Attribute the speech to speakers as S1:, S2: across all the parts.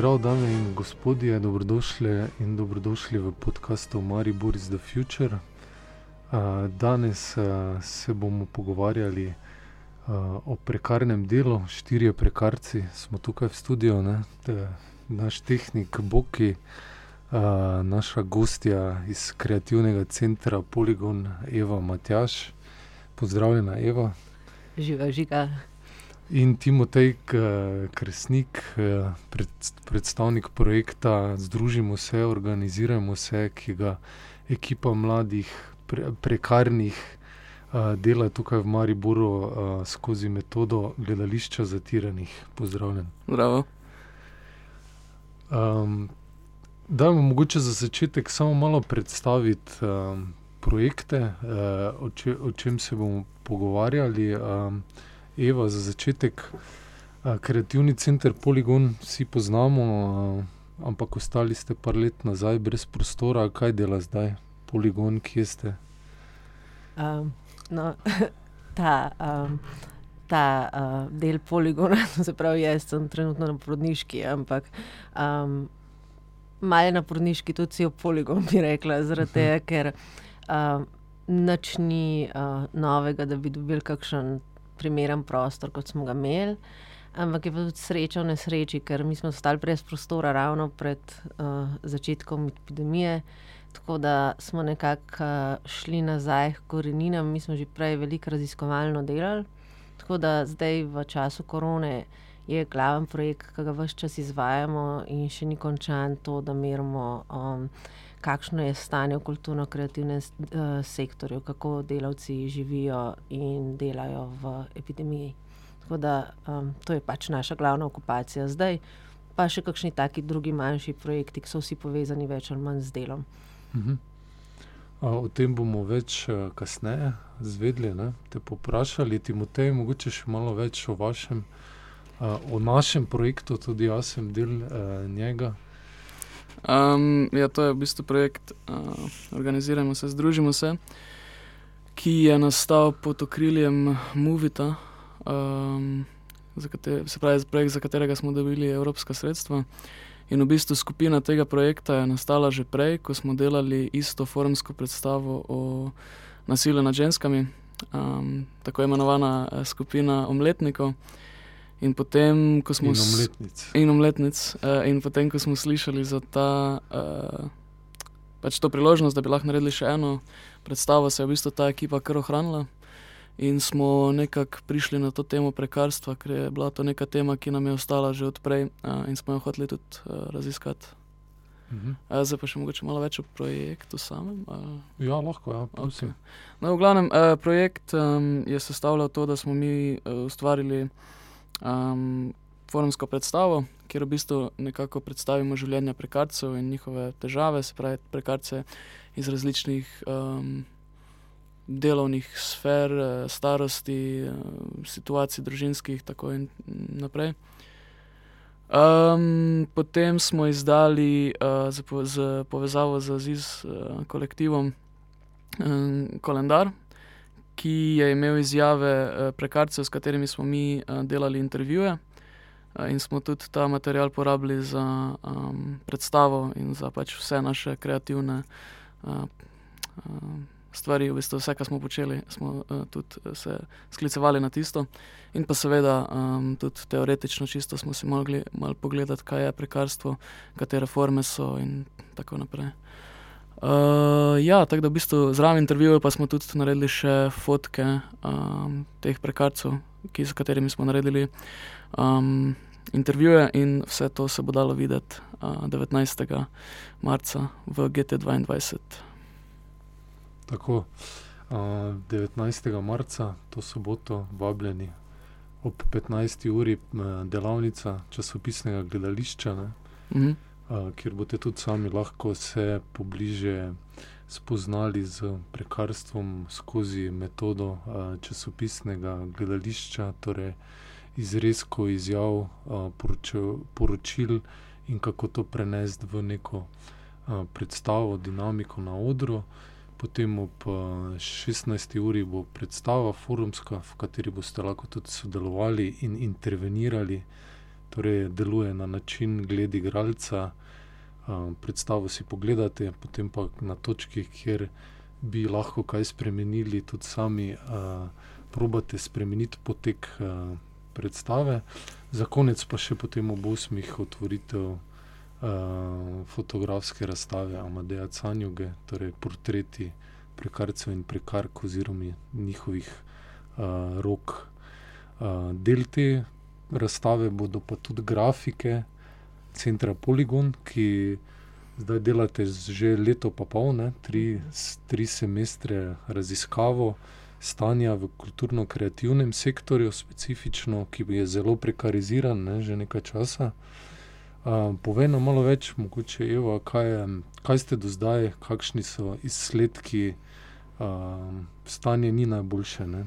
S1: zdrav, dame in gospodje, dobrodošli in dobrodošli v podkastu Maribor is the Future. Danes se bomo pogovarjali o prekarnem delu, štirje prekarci smo tukaj v studiu, ne? naš tehnik Boki, naša gostja iz kreativnega centra Polygon, Eva Matjaš. Pozdravljena, Eva.
S2: Živa, žiga.
S1: In Timotej Kresnik, predstavnik projekta Združimo se, organizirajmo se, ki ga ekipa mladih, prekarnih dela tukaj v Mariboru skozi metodo gledališča zatiranih. Pozdravljen.
S3: Zdravo.
S1: dajmo mogoče za začetek samo malo predstaviti projekte, o o čem se bomo pogovarjali, Eva, za začetek, Kreativni center Polygon vsi poznamo, ampak ostali ste par let nazaj brez prostora, kaj dela zdaj Polygon, kje ste?
S2: no, ta, ta, del Polygona, se pravi, jaz sem trenutno na porodniški, ampak, malo je na porodniški tudi cel poligon, bi rekla, zaradi tega, ker, nič ni, novega, da bi dobili kakšen primeren prostor, kot smo ga imeli. Ampak je pa tudi sreča v nesreči, ker mi smo ostali brez prostora ravno pred, začetkom epidemije, tako da smo nekako, šli nazaj h koreninam, mi smo že prej veliko raziskovalno delali, tako da zdaj v času korone je glavni projekt, ke ga ves čas izvajamo in še ni končan, to, da merimo, kakšno je stanje v kulturno-kreativnem sektorju, kako delavci živijo in delajo v epidemiji. Da, to je pač naša glavna okupacija zdaj. Pa še kakšni taki drugi manjši projekti, ke so vsi povezani več ali manj z delom.
S1: o tem bomo več, kasneje izvedeli, ne, te povprašali. Timotej, mogoče še malo več o vašem, o našem projektu, tudi jaz sem del, njega.
S3: Ja, to je v bistvu projekt, Organizirajmo se, združimo se, ki je nastal pod okriljem Movita, za se pravi projekt, za katerega smo dobili evropska sredstva. In v bistvu skupina tega projekta je nastala že prej, ko smo delali isto forumsko predstavo o nasilju nad ženskami. tako imenovana skupina Omletnikov. In potem, ko smo
S1: In omletnic.
S3: In omletnic, in potem ko smo slišali za ta, pač to priložnost, da bi lahko naredili še eno predstavo, se je v bistvu ta ekipa kar ohranila. In smo nekako prišli na to temo prekarstva, ker je bila to neka tema, ki nam je ostala že od prej, in smo jo hoteli tudi, raziskati. zdaj pa še mogoče malo več o projektu samem, ali?
S1: Ja, lahko, ja, prosim.
S3: No, v glavnem, projekt, je sestavljal to, da smo mi, ustvarili, forumsko predstavo, kjer v bistvu nekako predstavimo življenja prekarcev in njihove težave, se pravi prekarce iz različnih, delovnih sfer, starosti, situacij družinskih, tako in naprej. potem smo izdali, s s povezavo z Ziz kolektivom, koledar, ki je imel izjave, prekarcev, s katerimi smo mi, delali intervjuje. in smo tudi ta material porabili za, predstavo in za pač vse naše kreativne, stvari, v bistvu vse, kar smo počeli, smo, tudi se sklicevali na tisto. In pa seveda, tudi teoretično čisto smo si mogli malo pogledati, kaj je prekarstvo, katere forme so in tako naprej. Ja, tako da v bistvu zraven intervjujev pa smo tudi naredili še fotke, teh prekarcev, ki, s katerimi smo naredili, intervjuje in vse to se bo dalo videti, devetnajstega marca v GTdvaindvajset.
S1: Tako. devetnajstega marca, to soboto, vabljeni ob petnajsti uri, delavnica časopisnega gledališča, ne. Kjer boste tudi sami lahko se pobliže spoznali s prekarstvom skozi metodo, časopisnega gledališča, torej izrezkov, izjav, poročil in kako to prenesti v neko, predstavo, dinamiko na odru. Potem ob, šestnajsti uri bo predstava forumska, v kateri boste lahko tudi sodelovali in intervenirali torej deluje na način glede igralca. Uh, predstavo si pogledate, potem pa na točki, kjer bi lahko kaj spremenili, tudi sami uh, probate spremeniti potek uh, predstave. Za konec pa še potem ob osmih otvoritev fotografske razstave Amadeja Canjuge, torej portreti prekarcev in prekark oziroma njihovih uh, rok. Uh, del te razstave bodo pa tudi grafike centra Polygon, ki zdaj delate že leto pa pol, ne, tri, tri semestre raziskavo stanja v kulturno-kreativnem sektorju, specifično, ki je zelo prekariziran ne, že nekaj časa. Uh, povej nam malo več, mogoče Eva, kaj, je, kaj ste do zdaj, kakšni so izsledki, uh, stanje ni najboljše. Ne?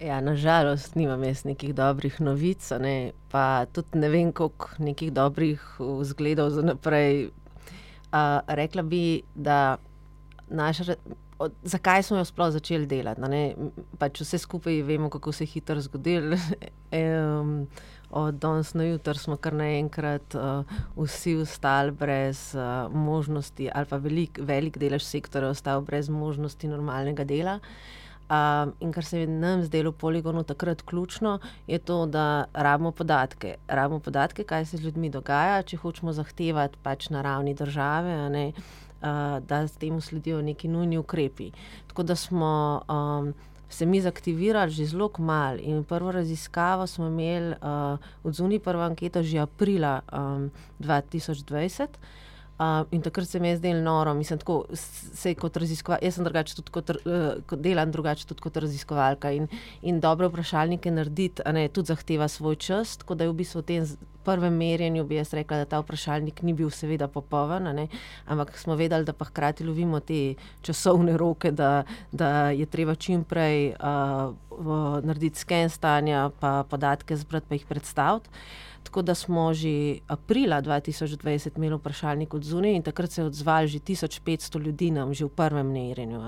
S2: Ja, nažalost, nimam jaz nekih dobrih novic, ne? pa tudi ne vem, koliko nekih dobrih vzgledov za naprej. Uh, rekla bi, da naša. Od, zakaj smo jo sploh začeli delati? Pač vse skupaj vemo, kako se je hitro zgodilo. um, od danes na jutro smo kar naenkrat uh, vsi ostali brez uh, možnosti, ali pa velik, velik delež sektorja ostal brez možnosti normalnega dela. Uh, in kar se je nam zdelo poligonu takrat ključno, je to, da rabimo podatke. Rabimo podatke, kaj se z ljudmi dogaja, če hočemo zahtevati pač na ravni države, ne, uh, da s tem sledijo neki nujni ukrepi. Tako da smo. Um, se mi zaktivirali že zelo malo. In prvo raziskavo smo imeli uh, od zunaj, prva anketa že aprila um, 2020. Uh, in takrat se mi je zdelo noro, mislim, tako se kot raziskovalka. Jaz sem drugače tudi kot, uh, delam, drugače tudi kot raziskovalka. In, in dobre vprašalnike narediti, ne tudi zahteva svoj čas. Tako da je v bistvu v tem prvem merjenju bi jaz rekla, da ta vprašalnik ni bil seveda popoln, ampak smo vedeli, da pa hkrati lovimo te časovne roke, da, da je treba čim prej uh, narediti sken stanja, pa podatke zbrati, pa jih predstaviti. Tako da smo že aprila 2020 imeli vprašalnik od zunaj in takrat se je odzval že 1500 ljudi nam že v prvem merjenju.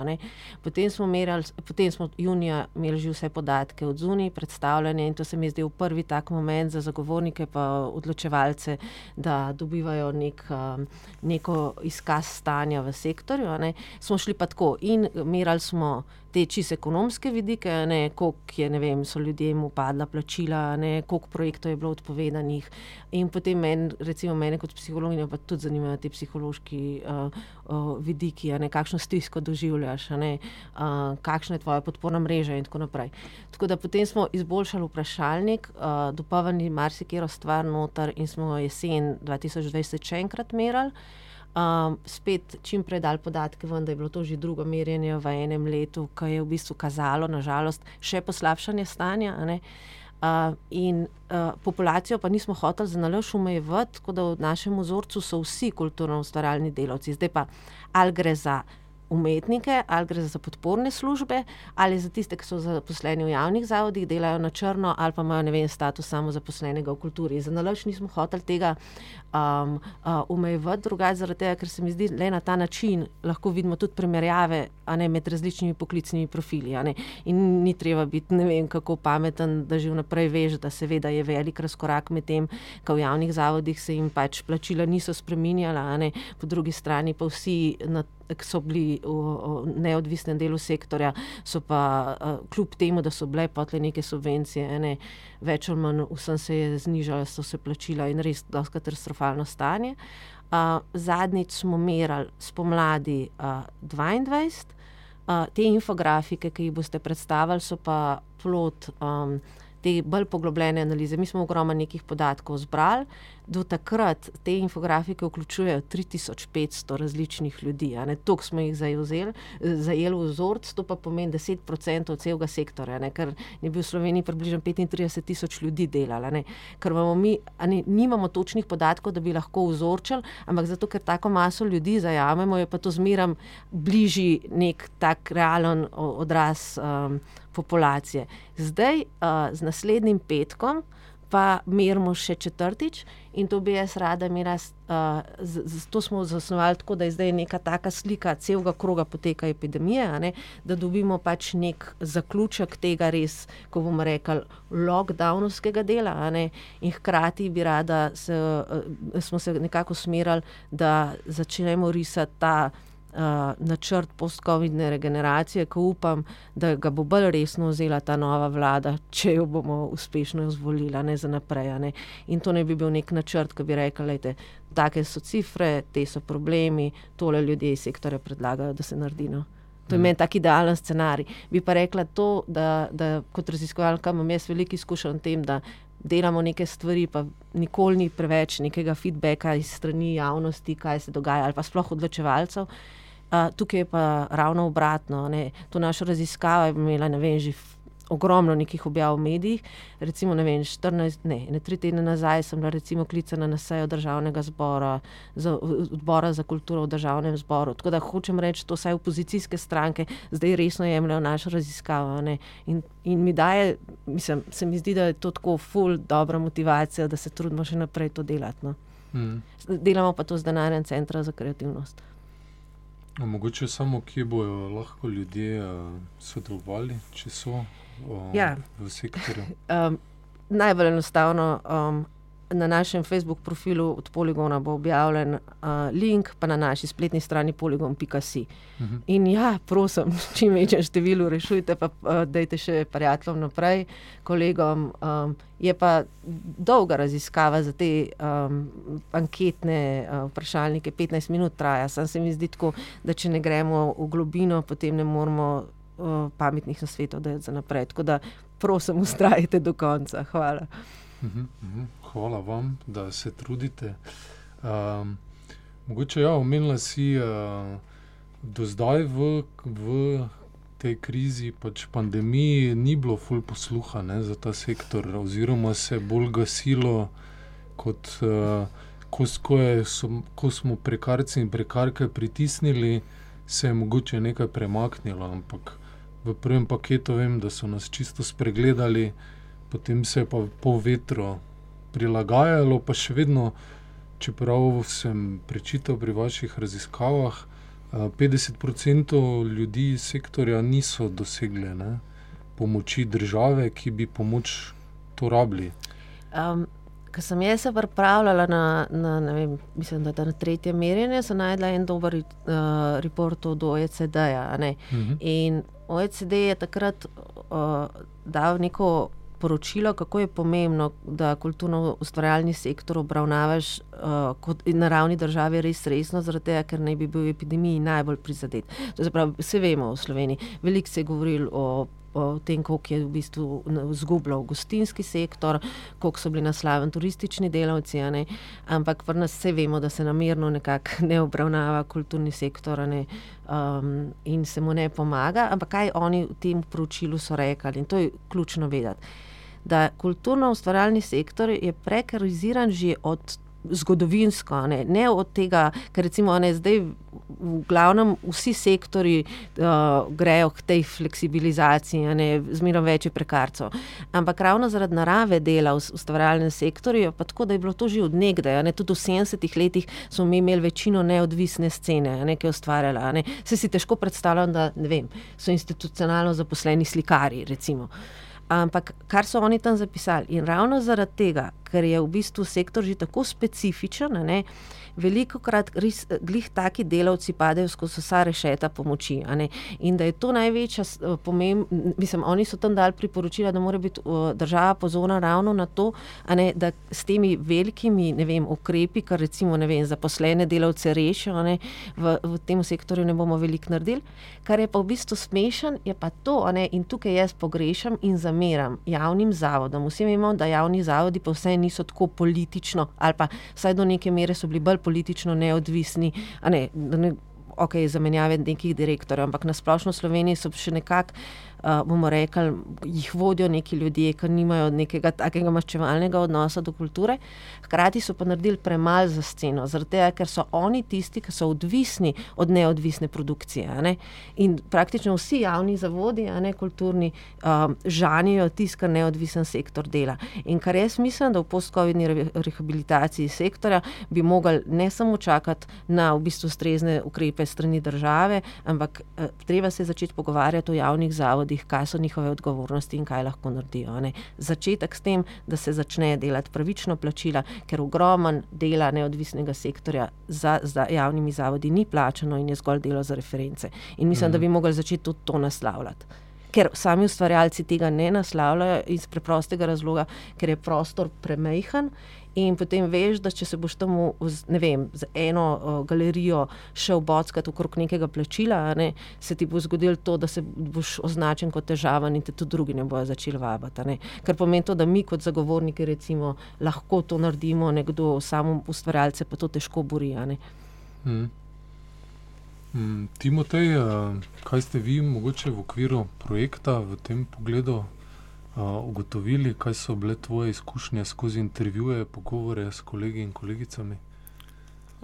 S2: Potem smo, merali, potem smo junija imeli že vse podatke od zunaj, predstavljene in to se mi je zdel prvi tak moment za zagovornike pa odločevalce, da dobivajo nek, neko izkaz stanja v sektorju. Smo šli pa tako in merali smo te čisto ekonomske vidike, koliko je, ne vem, so ljudem upadla plačila, ne, koliko projektov je bilo odpovedanih. In potem meni, recimo mene kot psihologinjo, pa tudi zanimajo ti psihološki uh, uh, vidiki, ne, kakšno stisko doživljaš, ne, uh, kakšna je tvoja podporna mreža in tako naprej. Tako da potem smo izboljšali vprašalnik, uh, dopolnili marsikero stvar noter in smo jesen 2020 še enkrat merali um, spet čim prej dal podatke, ven, da je bilo to že drugo merjenje v enem letu, ki je v bistvu kazalo, nažalost, še poslabšanje stanja. Uh, in uh, populacijo pa nismo hoteli za nalož umejevati, tako da v našem vzorcu so vsi kulturno ustvarjalni delavci. Zdaj pa ali gre za umetnike, ali gre za podporne službe, ali za tiste, ki so zaposleni v javnih zavodih, delajo na črno, ali pa imajo vem, status samozaposlenega v kulturi. Za nalož nismo hoteli tega um, uh, umejevati drugače, zaradi tega, ker se mi zdi, da na ta način lahko vidimo tudi primerjave ne, med različnimi poklicnimi profili. In ni treba biti ne vem kako pameten, da že vnaprej veš, da seveda je velik razkorak med tem, da v javnih zavodih se jim pač plačila niso spreminjala, po drugi strani pa vsi na ki so bili v, v neodvisnem delu sektorja, so pa kljub temu, da so bile potle neke subvencije, ne, več ali manj vsem se je znižalo, so se plačila in res dosti katastrofalno stanje. Uh, zadnjič smo merali spomladi uh, 22, uh, te infografike, ki jih boste predstavili, so pa plot. Um, te bolj poglobljene analize. Mi smo ogromno nekih podatkov zbrali, do takrat te infografike vključujejo 3500 različnih ljudi. To smo jih zajeli, zajeli v vzorc, to pa pomeni 10% celega sektorja, ne? ker je bil v Sloveniji približno 35 tisoč ljudi delalo. Ker mi ne, nimamo točnih podatkov, da bi lahko vzorčili, ampak zato, ker tako maso ljudi zajamemo, je pa to zmeram bližji nek tak realen odraz. Um, populacije. Zdaj, uh, z naslednjim petkom, pa merimo še četrtič. In to bi jaz rada imela, uh, zato smo zasnovali tako, da je zdaj neka taka slika celega kroga poteka epidemije, ne, da dobimo pač nek zaključek tega res, ko bomo rekli, lockdownovskega dela. Ne, in hkrati bi rada, se, uh, smo se nekako smerali, da začnemo risati ta načrt post-covidne regeneracije, ko upam, da ga bo bolj resno vzela ta nova vlada, če jo bomo uspešno izvolila, ne za naprej. Ne. In to ne bi bil nek načrt, ki bi rekel, da take so cifre, te so problemi, tole ljudje iz sektorja predlagajo, da se naredi. No. To je mm. meni tak idealen scenarij. Bi pa rekla to, da, da kot raziskovalka imam jaz veliko izkušenj v tem, da delamo neke stvari, pa nikoli ni preveč nekega feedbacka iz strani javnosti, kaj se dogaja, ali pa sploh odločevalcev tukaj je pa ravno obratno. Ne. To našo raziskavo je imela, ne vem, že ogromno nekih objav v medijih. Recimo, ne vem, 14, ne, ne tri tedne nazaj sem bila recimo klicana na sejo državnega zbora, za, odbora za kulturo v državnem zboru. Tako da hočem reči, to vsaj opozicijske stranke zdaj resno jemljajo našo raziskavo. In, in mi daje, mislim, se mi zdi, da je to tako ful dobra motivacija, da se trudimo še naprej to delati. No. Mm. Delamo pa to z denarjem Centra za kreativnost.
S1: Mogoče samo, kje bojo lahko ljudje uh, sodelovali, če so ja. v sektorju.
S2: Um, najbolj enostavno, um, na našem Facebook profilu od Poligona bo objavljen uh, link, pa na naši spletni strani poligon.com. Uh -huh. In ja, prosim, čim večjem številu rešujte, pa uh, dajte še prijateljem naprej, kolegom. Um, je pa dolga raziskava za te um, anketne uh, vprašalnike, 15 minut traja. Sam se mi zdi tako, da če ne gremo v globino, potem ne moramo uh, pametnih nasvetov dati za naprej. Tako da prosim, ustrajite do konca. Hvala.
S1: Uh -huh, uh -huh hvala vam, da se trudite. Um, mogoče ja, omenila si, uh, do zdaj v, v tej krizi, pač pandemiji, ni bilo ful posluha ne, za ta sektor, oziroma se je bolj gasilo, kot uh, ko, ko, je, so, ko smo prekarci in prekarke pritisnili, se je mogoče nekaj premaknilo. Ampak v prvem paketu vem, da so nas čisto spregledali, potem se je pa po vetru prilagajalo, pa še vedno, čeprav sem prečital pri vaših raziskavah, 50% ljudi iz sektorja niso dosegli ne, pomoči države, ki bi pomoč to rabili. Um,
S2: Ko sem jaz se pripravljala na, na, vem, mislim, na tretje merjenje, sem najdla en dober uh, report od OECD-ja. Uh mhm. -huh. In OECD je takrat uh, dal neko sporočilo, kako je pomembno, da kulturno-ustvarjalni sektor obravnavaš uh, kot na ravni države res resno, zaradi tega, ker naj bi bil v epidemiji najbolj prizadet. To se pravi, vse vemo v Sloveniji. Veliko se je govorilo o. O tem, kako je v bistvu izgubljal gostinski sektor, koliko so bili naslaven turistični delavci, ampak pri nas vse vemo, da se namerno nekako ne obravnava kulturni sektor ne, um, in se mu ne pomaga. Ampak kaj oni v tem poročilu so rekli, in to je ključno vedeti da kulturno-ustvarjalni sektor je prekariziran že od zgodovinsko, ne, ne od tega, ker recimo ne, zdaj v glavnem vsi sektori uh, grejo k tej fleksibilizaciji, ne, zmerno več je prekarcev. Ampak ravno zaradi narave dela v ustvarjalnem sektorju, pa tako, da je bilo to že od nekdaj, ne, tudi v 70-ih letih smo mi imeli večino neodvisne scene, ne, ki je ustvarjala. Se si težko predstavljam, da vem, so institucionalno zaposleni slikari, recimo. Ampak kar so oni tam zapisali, in ravno zaradi tega, ker je v bistvu sektor že tako specifičen, ne, veliko krat glih taki delavci padejo skozi vsa rešeta pomoči. In da je to največja pomembnost, mislim, oni so tam dali priporočila, da mora biti država pozorna ravno na to, ne, da s temi velikimi vem, ukrepi, kar recimo vem, zaposlene delavce rešijo, ne, v, v tem sektorju ne bomo veliko naredili. Kar je pa v bistvu smešen, je pa to, ne, in tukaj jaz pogrešam in zameram javnim zavodom. Vsi vemo, da javni zavodi pa vse niso tako politično, ali pa vsaj do neke mere so bili bolj politično neodvisni. Ne, ne, ok, zamenjave nekih direktorjev, ampak na splošno v Sloveniji so še nekako uh, bomo rekli, jih vodijo neki ljudje, ki nimajo nekega takega maščevalnega odnosa do kulture. Hkrati so pa naredili premalo za sceno, tega, ker so oni tisti, ki so odvisni od neodvisne produkcije. In praktično vsi javni zavodi, ne kulturni, um, žanijo tisti, kar neodvisen sektor dela. In kar jaz mislim, da v post-covidni rehabilitaciji sektorja bi mogli ne samo čakati na v bistvu strezne ukrepe strani države, ampak eh, treba se začeti pogovarjati o javnih zavodih, kaj so njihove odgovornosti in kaj lahko naredijo. Ne. Začetek s tem, da se začne delati pravično plačila, ker ogromen dela neodvisnega sektorja za, za javnimi zavodi ni plačano in je zgolj delo za reference. In mislim, mm. da bi mhm. mogli začeti tudi to naslavljati. Ker sami ustvarjalci tega ne naslavljajo iz preprostega razloga, ker je prostor premehen In potem veš, da če se boš tam vem, z eno uh, galerijo šel bockati okrog nekega plačila, ne, se ti bo zgodilo to, da se boš označen kot težaven in te tudi drugi ne bojo začeli vabati. Ker pomeni to, da mi kot zagovorniki recimo, lahko to naredimo, nekdo samo ustvarjalce pa to težko bori. Hmm.
S1: Hmm, Timotej, kaj ste vi mogoče v okviru projekta v tem pogledu? Ugotovili, kaj so bile tvoje izkušnje skozi intervjuje, pogovore s kolegi in kolegicami?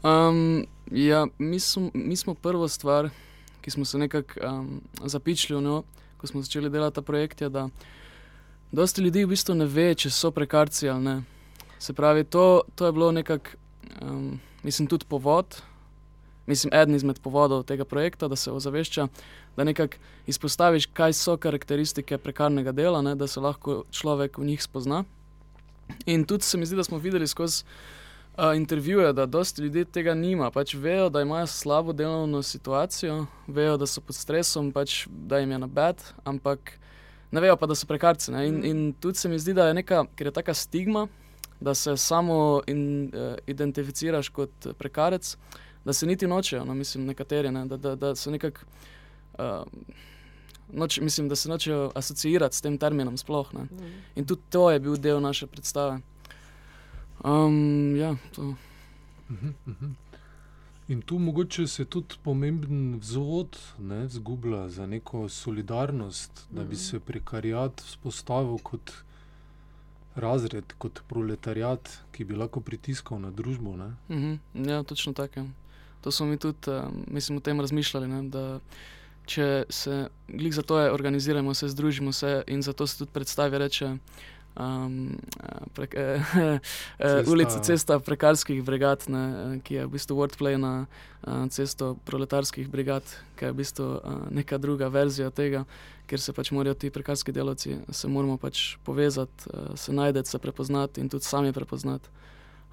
S3: Um, ja, mi, smo, mi smo prva stvar, ki smo se nekako um, zapičili v njo, ko smo začeli delati ta projekt. Je, da dosti ljudi v bistvu ne ve, če so prekarci ali ne. Se pravi, to, to je bilo nekako, um, mislim, tudi povod mislim, eden izmed povodov tega projekta, da se ozavešča, da nekako izpostaviš, kaj so karakteristike prekarnega dela, ne, da se lahko človek v njih spozna. In tudi se mi zdi, da smo videli skozi uh, intervjuje, da dosti ljudi tega nima. Pač vejo, da imajo slabo delovno situacijo, vejo, da so pod stresom, pač, da jim je nabed, ampak ne vejo pa, da so prekarci. In, in tudi se mi zdi, da je neka, ker je taka stigma, da se samo in, uh, identificiraš kot prekarec da se niti nočejo, no, mislim, nekateri, ne, da, da, da so nekako. Uh, Noč, mislim, da se nočejo asociirati s tem terminom. Sploh, mm. In tudi to je bil del naše predstave. Um, ja,
S1: uh -huh, uh -huh. In tu mogoče se tudi pomemben vzvod zgublja za neko solidarnost, da bi mm. se prekarijat vzpostavil kot razred, kot proletariat, ki bi lahko pritiskal na družbo. Uh
S3: -huh. Ja, točno tako. To smo mi tudi, uh, mislim, o tem razmišljali. Ne, da če se, glej za to je, organiziramo se, združimo se in zato se tudi predstavi, reče. Um, prek, eh, cesta. Ulica cesta prekarskih brigad, ne, ki je v bistvu wordplay na uh, cesto proletarskih brigad, ki je v bistvu uh, neka druga verzija tega, ker se pač morajo ti prekarski delavci, se moramo pač povezati, uh, se najti, se prepoznati in tudi sami prepoznati,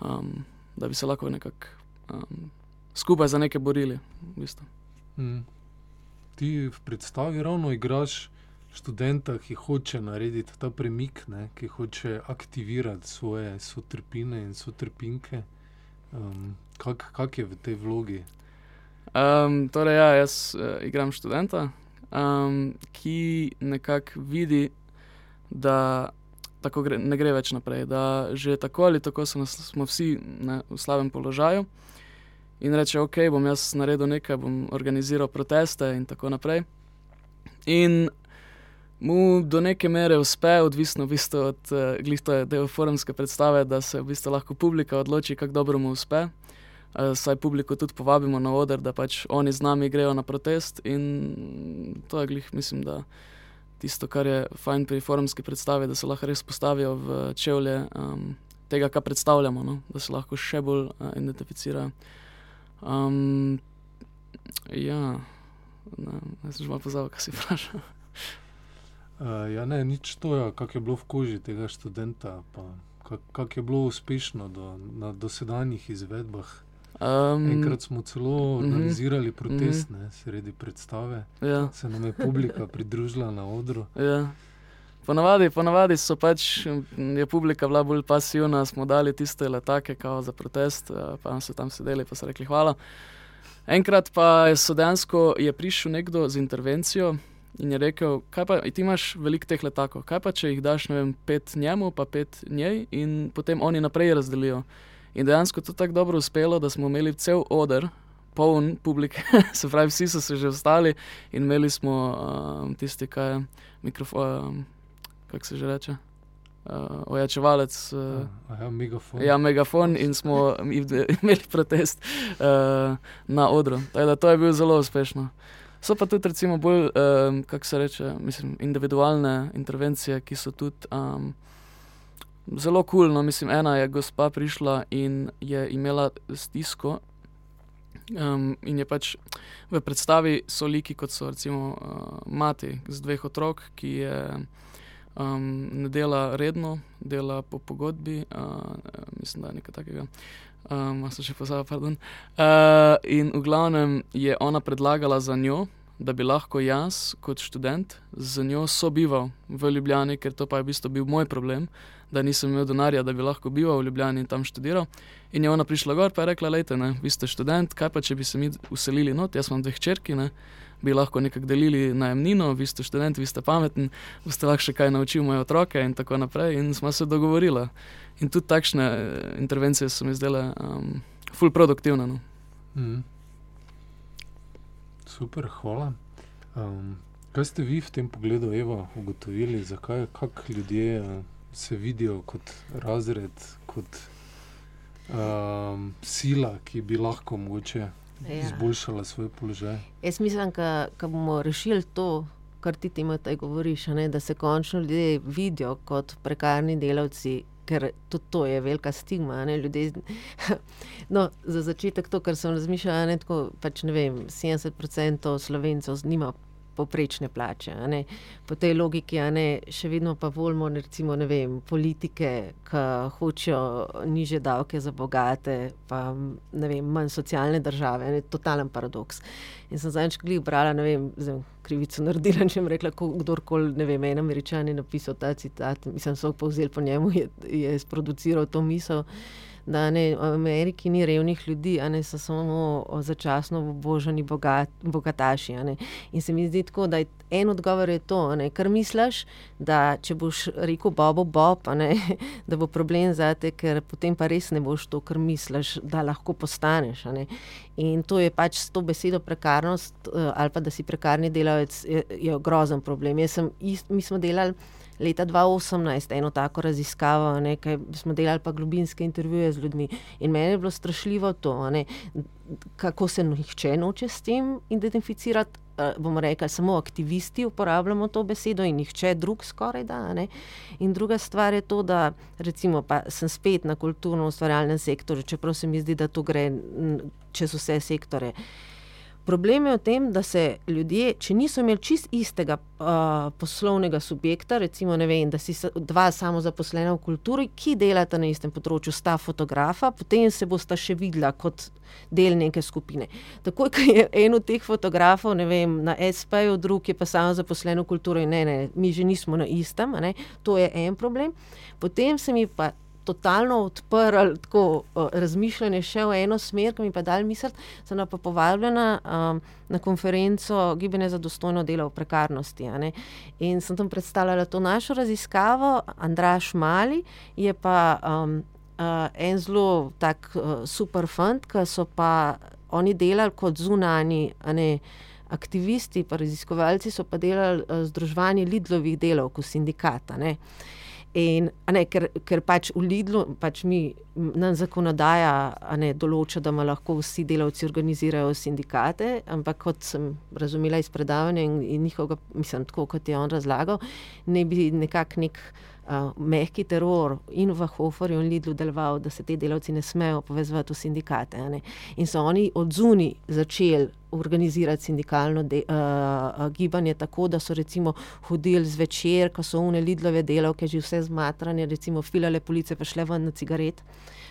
S3: um, da bi se lahko nekako um, skupaj za nekaj borili. V bistvu.
S1: mm. Ti v predstavi ravno igraš študenta, ki hoče narediti ta premik, ne? ki hoče aktivirati svoje sotrpine in sotrpinke. Um, kak, kak je v tej vlogi?
S3: Um, torej, ja, jaz uh, igram študenta, um, ki nekako vidi, da tako gre, ne gre več naprej, da že tako ali tako smo, smo vsi ne, v slabem položaju in reče, ok, bom jaz naredil nekaj, bom organiziral proteste in tako naprej. In mu do neke mere uspe, odvisno v bistvu od uh, glihtoje forumske predstave, da se v bistvu lahko publika odloči, kako dobro mu uspe. Uh, saj publiko tudi povabimo na oder, da pač oni z nami grejo na protest in to je glih, mislim, da tisto, kar je fajn pri forumski predstavi, da se lahko res postavijo v čevlje um, tega, kar predstavljamo, no? da se lahko še bolj uh, identificirajo. Um, ja, ne, sem že malo pozabil, kaj si vprašal.
S1: Uh, ja, ne, nič to ja, kak je bilo v koži tega študenta, pa kak, je bilo uspešno do, na dosedanjih izvedbah. Um, Enkrat smo celo mhm, organizirali -huh, protest, -huh. ne, sredi predstave. Ja. Se nam je publika pridružila na odru.
S3: Ja. Ponavadi, ponavadi so pač, je publika bila bolj pasivna, smo dali tiste letake za protest, eh, pa so tam sedeli in so rekli hvala. Enkrat pa je dejansko je prišel nekdo z intervencijo in je rekel: Kaj pa ti imaš veliko teh letakov, kaj pa če jih daš vem, pet njemu, pa pet njej in potem oni naprej razdelijo. In dejansko to tako dobro uspelo, da smo imeli cel oder, poln publik, se pravi, vsi so se že ostali in imeli smo um, tisti, kaj je mikrofon, um, kako se že reče. Uh, ojačevalec. Uh,
S1: ja, megafon.
S3: Ja, megafon in smo imeli protest uh, na odru. Da, to je bilo zelo uspešno. So pa tudi, recimo, bolj, um, kako se reče, mislim, individualne intervencije, ki so tudi um, zelo kul. Cool, no, mislim, ena je gospa prišla in je imela stisko Um, in je pač v predstavi so liki, kot so recimo uh, mati z dveh otrok, ki je, um, ne dela redno, dela po pogodbi, uh, mislim, da je nekaj takega. Um, so še pozabili, pardon. Uh, in v glavnem je ona predlagala za njo, da bi lahko jaz, kot študent, z njo sobival v Ljubljani, ker to pa je v bistvu bil moj problem, da nisem imel denarja, da bi lahko bival v Ljubljani in tam študiral. In je ona prišla gor in rekla: Lejte, ne, vi ste študent, kaj pa če bi se mi uselili not, jaz imam dve hčerki, ne, bi lahko nekako delili najemnino, vi ste študent, vi ste pametni, boste lahko še kaj naučili moje otroke in tako naprej. In smo se dogovorili. In tudi takšne eh, intervencije so mi zdele um, full produktivne. No. Mm.
S1: Super, hvala. Um, kaj ste vi v tem pogledu, Eva, ugotovili, zakaj ljudje uh, se vidijo kot razred, kot um, sila, ki bi lahko mogoče ja. izboljšala svoj položaj?
S2: Jaz mislim, da bomo rešili to, kar ti temu zdaj govoriš, ne, da se končno ljudje vidijo kot prekarni delavci ker tudi to je velika stigma. Ljudje, no, za začetek to, kar sem razmišljala, je, da pač, 70% slovencev nima poprečne plače. Po tej logiki, ne, še vedno pa volimo recimo, vem, politike, ki hočejo niže davke za bogate, pa vem, manj socialne države. Ne, totalen paradoks. In sem zadnjič gledal, brala, ne vem, zdaj, krivico naredila, če jim rekla, kdorkoli, ne vem, en američan je napisal ta citat, mislim, so povzeli po njemu, je, je sproduciral to misel da ne, v Ameriki ni revnih ljudi, ne so samo začasno oboženi bogat, bogataši. In se mi zdi tako, da je en odgovor je to, ne, kar misliš, da če boš rekel Bobo Bob, ne, da bo problem za te, ker potem pa res ne boš to, kar misliš, da lahko postaneš. In to je pač s to besedo prekarnost eh, ali pa da si prekarni delavec, je, je grozen problem. Sem, ist, mi smo delali leta 2018 eno tako raziskavo, nekaj smo delali pa globinske intervjuje z ljudmi. In meni je bilo strašljivo to, ne, kako se nihče noče s tem identificirati. Bomo rekli, samo aktivisti uporabljamo to besedo, in nihče drug, skoraj da. Ne? In druga stvar je to, da recimo, sem spet na kulturno-ustvarjalnem sektorju, čeprav se mi zdi, da to gre čez vse sektore. Uh, Problem je v tem, da se ljudje, če niso imeli čist istega uh, poslovnega subjekta, recimo, vem, da si dva samo zaposlena v kulturi, ki delata na istem področju, sta fotografa, potem se bosta še videla kot del neke skupine. Takoj, ko je en od teh fotografov vem, na SP-ju, drug je pa samo zaposlen v kulturi, ne, ne, mi že nismo na istem, to je en problem. Potem se mi pa totalno odprl tako, uh, razmišljanje še v eno smer, ki mi pa dal misliti, sem pa povabljena um, na konferenco Gibanje za dostojno delo v prekarnosti. In sem tam predstavljala to našo raziskavo, Andraš Mali je pa um, uh, en zelo tak uh, super fant, ki so pa oni delali kot zunani. Aktivisti, pa raziskovalci so pa delali uh, združevanje Lidlovih delovk, sindikata. Ne. In, ne, ker, ker pač v Lidlu, pač mi, nam zakonodaja ne, določa, da lahko vsi delavci organizirajo sindikate, ampak kot sem razumela iz predavanja in, in njihovega, mislim, tako kot je on razlagal, ne bi nekako nek. Uh, uh, mehki teror in v Hoferju in Lidlu deloval, da se ti delavci ne smejo povezati v sindikate. In so oni od zuni začeli organizirati sindikalno de, uh, gibanje tako, da so recimo hodili zvečer, ko so une Lidlove delavke že vse zmatrane, recimo filale police pa šle ven na cigaret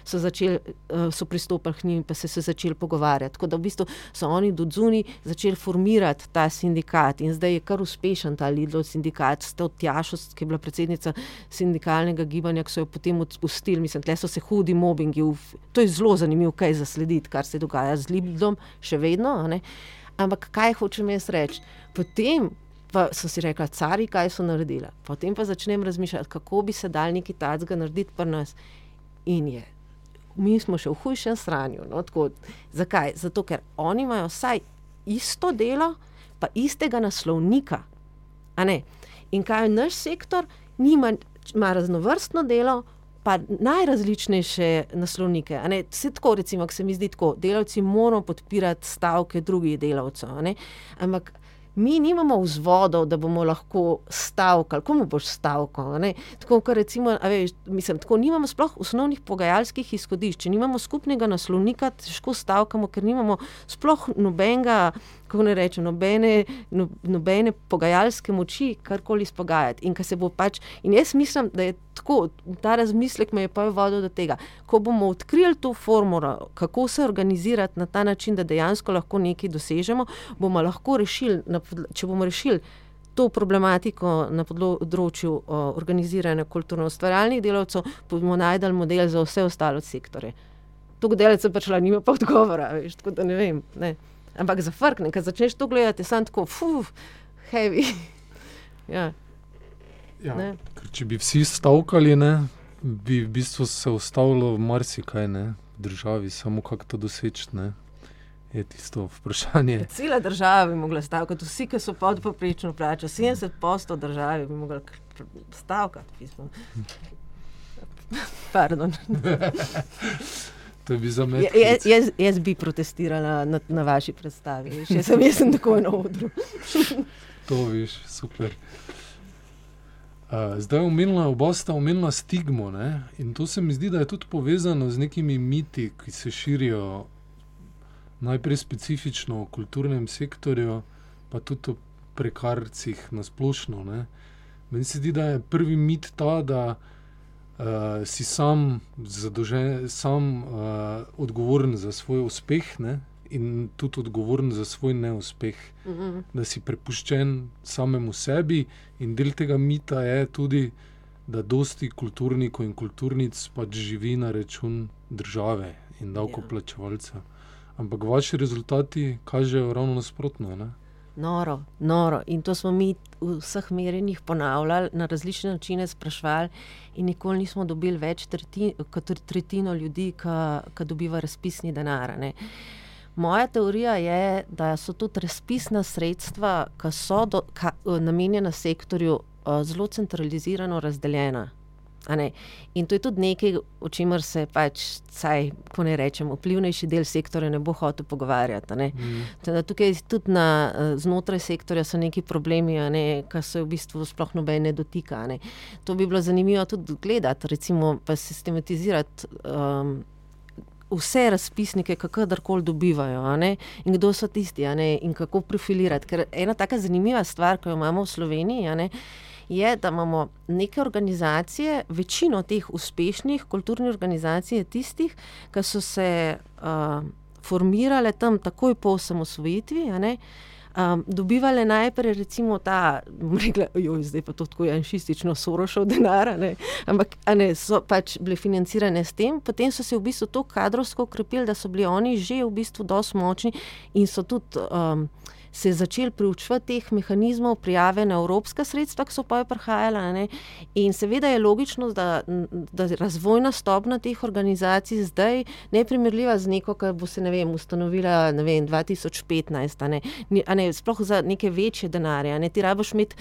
S2: so, začeli, eh, so pristopili k njim in se, se začeli pogovarjati. Tako da v bistvu so oni do zuni začeli formirati ta sindikat in zdaj je kar uspešen ta Lidl sindikat, s to Tjašost, ki je bila predsednica sindikalnega gibanja, ki so jo potem odpustili. Mislim, tle so se hudi mobbingi. To je zelo zanimivo, kaj zaslediti, kar se dogaja z Lidlom, še vedno. Ampak kaj hočem jaz reči? Potem pa so si rekli, cari, kaj so naredili. Potem pa začnem razmišljati, kako bi se dal neki tacga narediti pri nas. In je mi smo še v hujšem stanju. No, tako, zakaj? Zato, ker oni imajo vsaj isto delo, pa istega naslovnika. In kaj je naš sektor, Nima, ima raznovrstno delo, pa najrazličnejše naslovnike. Vse tako, recimo, se mi zdi tako, delavci moramo podpirati stavke drugih delavcev. Ampak mi nimamo vzvodov, da bomo lahko stavkali, komu boš stavkal. Tako, recimo, veš, mislim, tako nimamo sploh osnovnih pogajalskih izhodišč, nimamo skupnega naslovnika, težko stavkamo, ker nimamo sploh nobenega kako ne rečem, nobene, no, nobene pogajalske moči, karkoli spogajati. In, pač, in jaz mislim, da je tako, ta razmislek me je pa vodil do tega. Ko bomo odkrili to formulo, kako se organizirati na ta način, da dejansko lahko nekaj dosežemo, bomo lahko rešili, če bomo rešili. To problematiko na področju organiziranja kulturno-ustvarjalnih delavcev, bomo najdel model za vse ostale sektore. Tukaj delavcev pač nima pa odgovora, veš, tako da ne vem. Ne. Ampak za frkne, ker začneš to gledati, samo tako, fuh, heavy. ja.
S1: Ja, če bi vsi stavkali, ne, bi v bistvu se ustavilo marsikaj ne, v državi, samo kako to doseči. Je tisto vprašanje.
S2: Cela država bi mogla stavkati, vsi, ki so pod poprečno plačo, 70 posto države bi mogli stavkati. Pardon.
S1: To bil za me.
S2: Jaz, jaz, jaz bi protestirala na, na vaši predstavi, še sem jaz sem tako na odru.
S1: to veš, super. Uh, zdaj, umenila, oba sta omenila stigmo. Ne? In to se mi zdi, da je tudi povezano z nekimi miti, ki se širijo najprej specifično v kulturnem sektorju, pa tudi v prekarcih na splošno. Meni se zdi, da je prvi mit ta, da uh, si sam, zadolžen, sam uh, odgovoren za svoj uspeh ne? in tudi odgovoren za svoj neuspeh. Mm -hmm. Da si prepuščen samemu sebi, in del tega mita je tudi, da dosti kulturnikov in kulturnic pač živi na račun države in davkoplačevalcev. Ampak vaši rezultati kažejo ravno nasprotno. Ne?
S2: Noro, noro. In to smo mi v vseh merjenjih ponavljali, na različne načine sprašvali, in nikoli nismo dobili več tretin, kot tretjino ljudi, ki dobiva razpisni denar. Ne. Moja teorija je, da so tudi razpisna sredstva, ki so do, ka, namenjena sektorju, zelo centralizirano razdeljena. In to je tudi nekaj, o čemer se pač, saj, ko ne rečem, vplivnejši del sektorja ne bo hotel pogovarjati. Mm. Teda tukaj tudi na, eh, znotraj sektorja so neki problemi, ne, ki se v bistvu sploh nobene dotika. Ne. To bi bilo zanimivo tudi gledati, recimo pa sistematizirati. Um, Vse razpisnike, kako koli dobivajo, in kdo so tisti, in kako profilirati. Ker ena tako zanimiva stvar, ki jo imamo v Sloveniji, je, je, da imamo neke organizacije, večino teh uspešnih kulturnih organizacij, tistih, ki so se uh, formirale tam takoj po osamosvojitvi. Um, dobivali najprej, recimo, ta, rekla, joj, zdaj pa to tako janšistično sorošal denar, ne? ampak ne, so pač bile financirane s tem, potem so se v bistvu to kadrovsko ukrepili, da so bili oni že v bistvu dosti močni in so tudi. Um, se je začel preučevati teh mehanizmov prijave na evropska sredstva, ki so pa je prihajala. Ne? In seveda je logično, da, da razvojna stopna teh organizacij zdaj neprimerljiva z neko, ki bo se ne vem, ustanovila ne vem, 2015, a ne? A ne, sploh za neke večje denarje. Ne? Ti rabiš imeti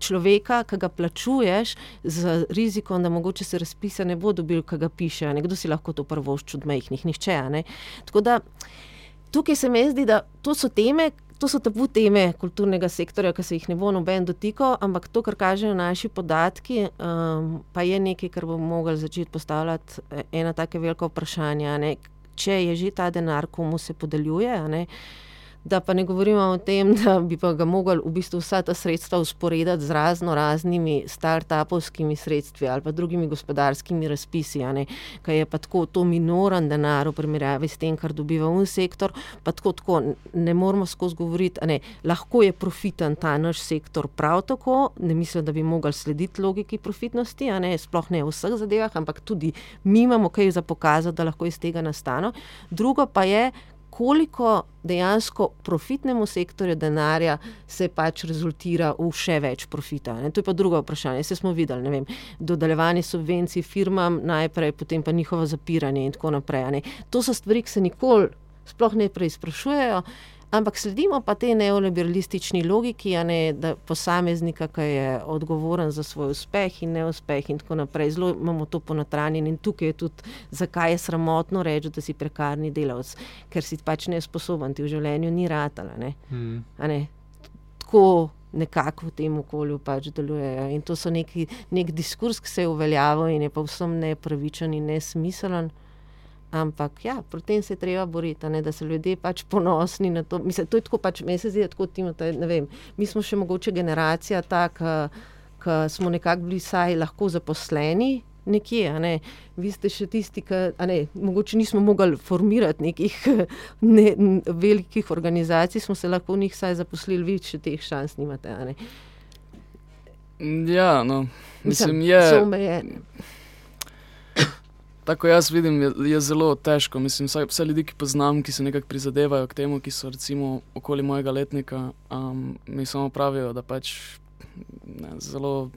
S2: človeka, ki ga plačuješ z rizikom, da mogoče se razpisa ne bo dobil, ki ga piše. Kdo si lahko to prvoščil od majhnih? Nihče. Tako da tukaj se mi zdi, da to so teme, To so tabu teme kulturnega sektorja, ki se jih ne bo noben dotikal, ampak to, kar kažejo naši podatki, um, pa je nekaj, kar bomo mogli začeti postavljati e, ena tako velika vprašanja. Ne? Če je že ta denar, komu se podeljuje, ne? Da pa ne govorimo o tem, da bi pa ga mogli v bistvu vsa ta sredstva usporediti z razno raznimi start-upovskimi sredstvi ali pa drugimi gospodarskimi razpisi, kaj je pa tako to minoren denar v primerjavi s tem, kar dobiva un sektor. Pa tako, tako ne moramo skozi govoriti, ne, lahko je profiten ta naš sektor prav tako, ne mislim, da bi mogli slediti logiki profitnosti, ne, sploh ne v vseh zadevah, ampak tudi mi imamo kaj za pokazati, da lahko iz tega nastane. Drugo pa je, koliko dejansko profitnemu sektorju denarja se pač rezultira v še več profita. Ne? To je pa drugo vprašanje. Se smo videli, ne vem, dodeljevanje subvencij firmam najprej, potem pa njihovo zapiranje in tako naprej. To so stvari, ki se nikoli sploh ne preizprašujejo. Ampak sledimo pa tej neoliberalistični logiki, ne, da posameznika, ki je odgovoren za svoj uspeh in neuspeh, in tako naprej. Zelo imamo to ponotranjeno in tukaj je tudi, zakaj je sramotno reči, da si prekarni delavec, ker si pač ne sposoben, ti v življenju ni ratala. Ne. Mm. Ne. Tako nekako v tem okolju pač delujejo. In to so neki, nek diskurs, ki se je uveljavil in je pa vsem nepravičen in nesmiselen. Ampak ja, proti tem se je treba boriti, ne, da so ljudje pač ponosni na to. Mislim, to je tako, pač, meni se zdi, tako Timotej, ne vem. Mi smo še mogoče generacija, ki smo nekako bili vsaj lahko zaposleni. Nekje, ne. Vi ste še tisti, ki ne, mogoče nismo mogli formirati nekih ne, velikih organizacij, smo se lahko v njih vsaj zaposlili, vi še teh šans nimate.
S3: Ja, no, mislim, mislim je.
S2: So omejeni.
S3: Tako jaz vidim, je, je zelo težko. Mislim, vse, vse ljudi, ki poznam, ki se nekako prizadevajo k temu, ki so recimo okoli mojega letnika, um, mi samo pravijo, da pač ne, zelo,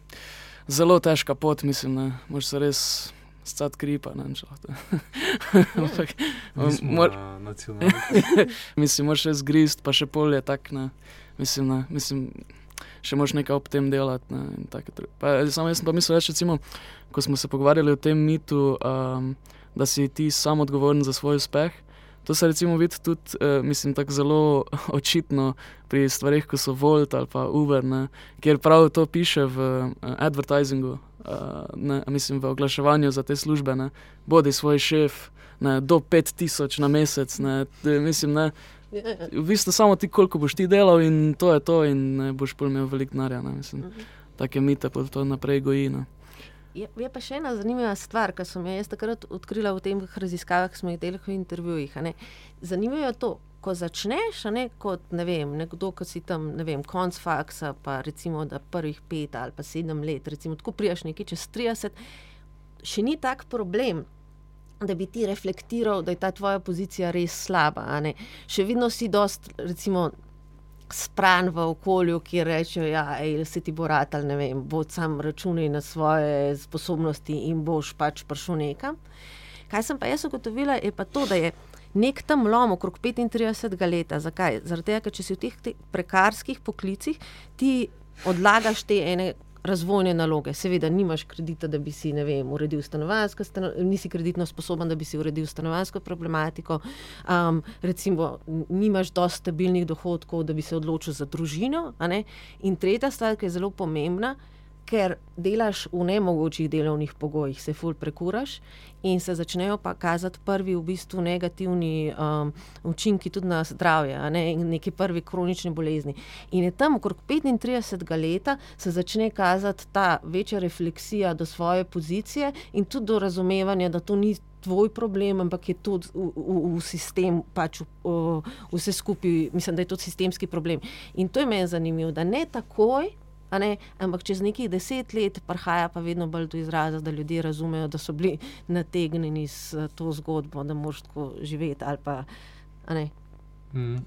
S3: zelo težka pot, mislim, da moraš se res. Scat kripa, ne če lahko.
S1: Ampak, mor...
S3: mislim, moraš še zgrist, pa še polje tak, ne. Mislim, ne. Mislim, še moraš nekaj ob tem delati, ne. Pa, samo jaz pa mislim, več recimo, ko smo se pogovarjali o tem mitu, um, da si ti sam odgovoren za svoj uspeh. To se recimo vidi tudi, uh, mislim, tako zelo očitno pri stvarih, kot so Volt ali pa Uber, ne, kjer prav to piše v uh, advertisingu, uh, ne, mislim, v oglaševanju za te službe. Ne, bodi svoj šef, ne, do 5000 na mesec. Ne, mislim, ne, v bistvu samo ti, koliko boš ti delal, in to je to, in ne boš imel veliko denarja. Mhm. Take mite pa to naprej gojino.
S2: Je, je pa še ena zanimiva stvar, ki sem jo jaz takrat odkrila v teh raziskavah, ki smo jih delali v intervjujih. Zanimivo je to, ko začneš, ne, kot ne vem, nekdo, ki si tam, ne vem, konc faksa, pa recimo, da prvih pet ali pa sedem let, recimo, tako prijaš nekaj čez 30, še ni tak problem. Da bi ti reflektiral, da je ta tvoja pozicija res slaba. Še vedno si dost, recimo, spran v okolju, ki rečejo, da ja, se ti bo rad ali ne vem, bo sam računaj na svoje sposobnosti in boš pač prišel nekam. Kaj sem pa jaz ugotovila, je pa to, da je nek tam lom okrog 35 let. Zakaj? Tega, ker če si v teh, teh prekarskih poklicih, ti odlagaš te ene razvojne naloge. Seveda, nimaš kredita, da bi si vem, uredil stanovansko, nisi kreditno sposoben, da bi si uredil stanovansko problematiko. Um, recimo, nimaš dovolj stabilnih dohodkov, da bi se odločil za družino. In tretja stvar, ki je zelo pomembna ker delaš v nemogočih delovnih pogojih, se ful prekuraš in se začnejo pa kazati prvi v bistvu negativni um, učinki tudi na zdravje, ne, neki prvi kronični bolezni. In je tam okrog 35 let se začne kazati ta večja refleksija do svoje pozicije in tudi do razumevanja, da to ni. Tvoj problem, ampak je to v, v, v sistemu, pač v, vse skupaj, mislim, da je to sistemski problem. In to je meni zanimivo, da ne takoj, Ampak čez nekaj deset let prihaja pa vedno bolj do izraza, da ljudje razumejo, da so bili nategnjeni s to zgodbo, da moraš tako živeti. Pa, mm.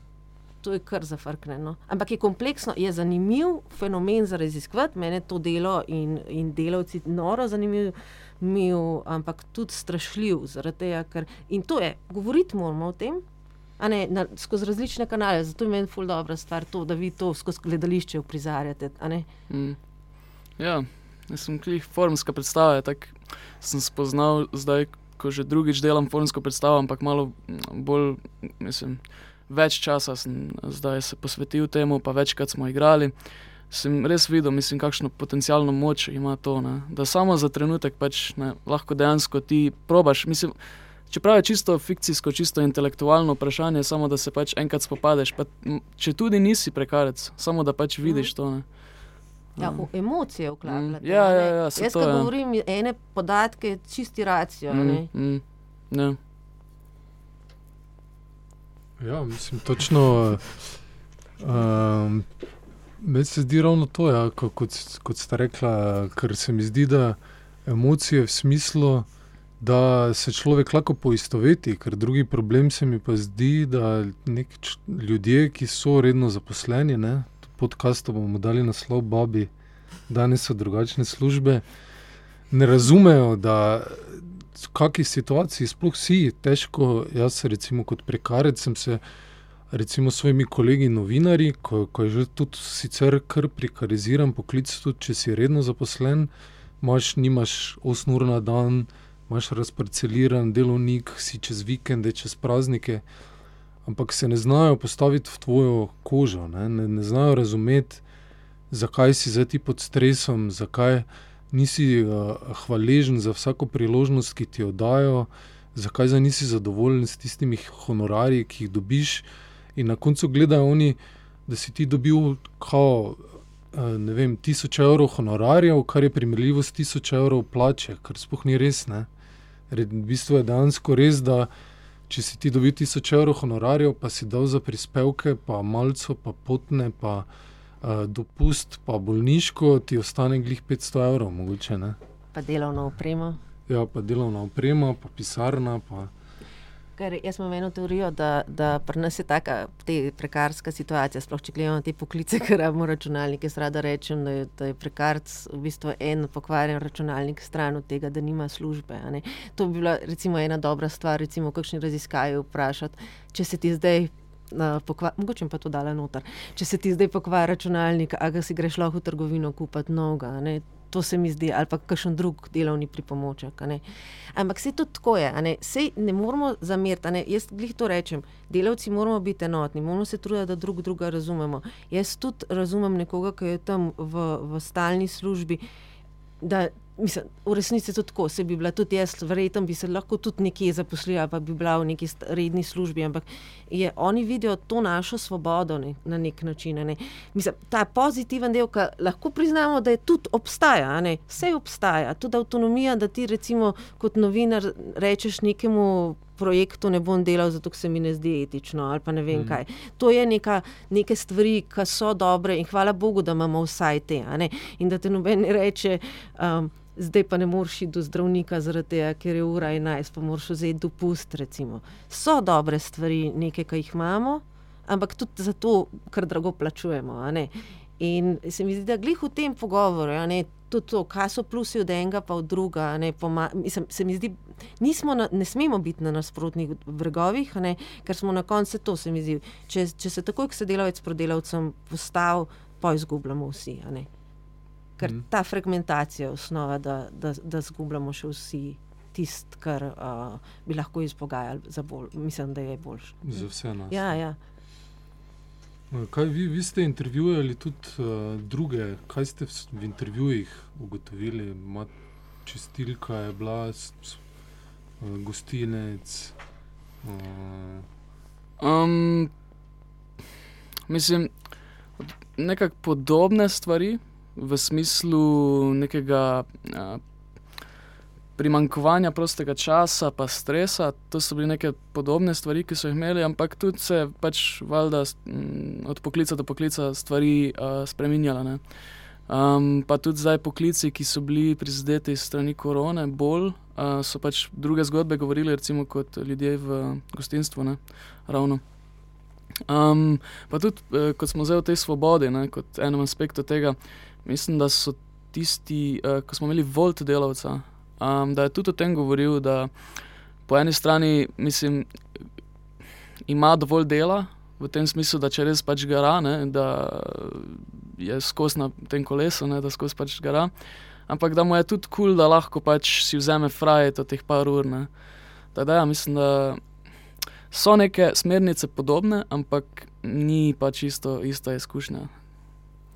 S2: To je kar zafrknjeno. Ampak je kompleksno, je zanimiv fenomen za raziskovati, meni to delo in, in delavci noro zanimiv. Mil, ampak tudi strašljiv, tega, ker, in to je, govoriti moramo o tem, ne, na, skozi različne kanale. Zato je meni ful dobro stvar to, da vi to skozi gledališče uprizarjate.
S3: Mm. Ja, jaz sem klih formska predstava. Tak sem spoznal zdaj, ko že drugič delam formsko predstavo, ampak malo bolj, mislim, več časa sem zdaj se posvetil temu, pa večkrat smo igrali. Sem res videl, mislim, kakšno potencijalno moč ima to, ne? da samo za trenutek pač, ne, lahko dejansko ti probaš. Mislim, Čeprav je čisto fikcijsko, čisto intelektualno vprašanje, samo da se pač enkrat spopadeš. Pa, če tudi nisi prekarec, samo da pač vidiš to. Ne.
S2: Ja, v emocije vklapljate.
S3: Mm, ja, ja, ja,
S2: Jaz,
S3: ko
S2: ja. govorim ene podatke, čisti racijo. Mm, mm,
S3: ja.
S1: ja, mislim, točno. Um, Meni se zdi ravno to, ja, kot, kot ste rekli, ker se mi zdi, da emocije v smislu da se človek lahko poistoveti, ker drugi problem se mi pa zdi, da neki ljudje, ki so redno zaposleni, ne, podkastu bomo dali naslov Babi, danes so drugačne službe, ne razumejo, da v kakšni situaciji sploh si težko. Jaz, recimo, kot prekarec, sem se recimo s svojimi kolegi, novinarji, ko, ko je že tudi sicer kar prekariziran poklic, tudi če si redno zaposlen, imaš, nimaš 8 ur na dan, imaš razparceliran delovnik, si čez vikende, čez praznike. Ampak se ne znajo postaviti v tvojo kožo, ne, ne, ne znajo razumeti, zakaj si zdaj ti pod stresom, zakaj nisi uh, hvaležen za vsako priložnost, ki ti jo dajo, zakaj zdaj nisi zadovoljen s tistimi honorarji, ki jih dobiš. In na koncu gledajo oni, da si ti dobil kao, uh, ne vem, tisoč evrov honorarjev, kar je primerljivo s tisoč evrov plače, kar sploh ni res. Ne. V bistvu je dejansko res, da če si ti dobil tisoč evrov honorarjev, pa si dal za prispevke, pa malce, pa potne, pa uh, dopust, pa bolniško, ti ostane glih 500 evrov, mogoče ne.
S2: Pa delovna oprema.
S1: Ja, pa delovna oprema, pa pisarna. Pa...
S2: Ker jaz imam eno teorijo, da, da pri nas je taka prekarska situacija, sploh če gledamo te poklice, ker imamo računalnike. Jaz rada rečem, da je, da je prekarc v bistvu en pokvarjen računalnik stran od tega, da nima službe. To bi bila recimo ena dobra stvar, recimo v kakšni raziskavi vprašati, če se ti zdaj. Mogoče pa to dala noter. Če se ti zdaj pokvari računalnik, a ga si greš lahko v trgovino kupiti novega. To se mi zdi, ali pa kakšen drug delovni pripomoček. Ampak se tudi tako je, ne, ne moramo zameriti. Jaz glih to rečem, delavci moramo biti enotni, moramo se truditi, da drug druga razumemo. Jaz tudi razumem nekoga, ki je tam v, v stalni službi. Da, mislim, v resnici to tako, se bi bila tudi jaz, verjetno bi se lahko tudi nekje zaposlila, pa bi bila v neki redni službi. Ampak je, oni vidijo to našo svobodo ne, na nek način. Ne. Mislim, ta pozitiven del, ki lahko priznamo, da je tudi obstaja, ne. vse obstaja, tudi avtonomija, da ti recimo kot novinar rečeš nekemu. Projektu ne bom delal, zato se mi ne zdi etično, ali pa ne vem mm. kaj. To je neka, neke stvari, ki so dobre, in hvala Bogu, da imamo vsaj te. In da te noben reče, um, zdaj pa ne moreš iti do zdravnika, tega, ker je ura 11, pa moraš vzeti dopust. Recimo. So dobre stvari, nekaj, ki jih imamo, ampak tudi zato, ker drago plačujemo. In se mi zdi, da glih v tem pogovoru, tudi to, kaj so plusi od enega, pa od druga. Mislim, se mi zdi, nismo na, ne smemo biti na nasprotnih bregovih, ker smo na koncu to, se mi zdi. Če, če se takoj, ko se delavec prodelavcem postavi, pa izgubljamo vsi ker mm. ta fragmentacija je osnova, da, da, da zgubljamo še vsi tisto, kar uh, bi lahko izpogajali za bolj. Mislim, da je boljše.
S1: Za vse nas.
S2: Ja, ja.
S1: Kaj vi, vi ste intervjuvali tudi uh, druge, kaj ste v, v intervjujih ugotovili? Ma, čistilka je bila, s, s, uh, gostinec. Uh...
S3: Um, mislim, nekako podobne stvari v smislu nekega a, primankovanja prostega časa, pa stresa. To so bile neke podobne stvari, ki so jih imeli, ampak tudi se pač valjda od poklica do poklica stvari spremenjale. Um, pa tudi zdaj poklici, ki so bili prizadeti strani korone, bolj uh, so pač druge zgodbe govorili, recimo kot ljudje v gostinstvu. Ne? Ravno. Um, pa tudi, uh, kot smo zdaj v tej svobodi, ne? kot enem aspektu tega, uh, Mislim, da so tisti, uh, ko smo imeli volt delavca, um, da je tudi o tem govoril, da po eni strani mislim, ima dovolj dela, v tem smislu, da če res pač gara, ne, da je skozi na tem kolesu, ne, da skozi pač gara. Ampak da mu je tudi kul, cool, da lahko pač si vzame frajet od teh par ur. Da, ja, mislim, da so neke smernice podobne, ampak ni pač isto, ista izkušnja.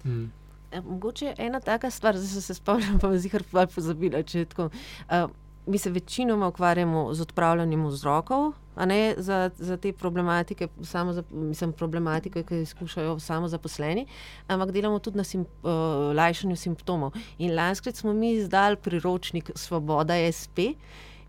S2: Mm. Eh, mogoče je ena taka stvar, da se spomnim, pa zdaj kar pozabila. Uh, mi se večinoma ukvarjamo z odpravljanjem vzrokov ne, za, za te problematike, za, mislim, problematike, ki jih skušajo samo zaposleni, ampak delamo tudi na sim, uh, lajšanju simptomov. In lanskrat smo mi izdali priročnik Svoboda SP.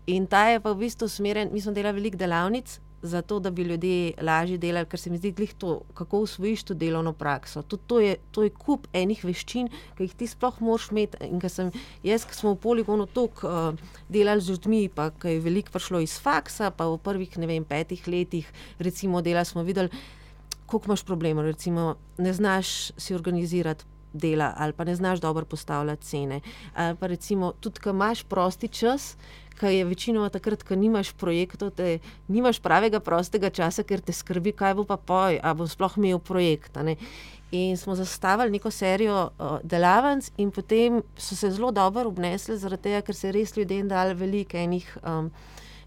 S2: In ta je pa v bistvu smeren, mi smo delali veliko delavnic zato da bi ljudje lažje delali, ker se mi zdi, da to, kako usvojiš to delovno prakso. To, to, je, to je kup enih veščin, ki jih ti sploh moraš imeti. In ker sem jaz, ki smo v poligonu toliko uh, delali z ljudmi, pa ki je veliko prišlo iz faksa, pa v prvih vem, petih letih, recimo, dela smo videli, koliko imaš problemov, ne znaš si organizirati. Dela, ali pa ne znaš dobro postavljati cene. Ali pa recimo, tudi, ko imaš prosti čas, ki je večinoma takrat, ko nimaš projektov, te nimaš pravega prostega časa, ker te skrbi, kaj bo pa poj, ali bo sploh imel projekt. In smo zastavili neko serijo uh, delavnic, in potem so se zelo dobro obnesli, zaradi tega, ker se res ljudem dali veliko enih. Um,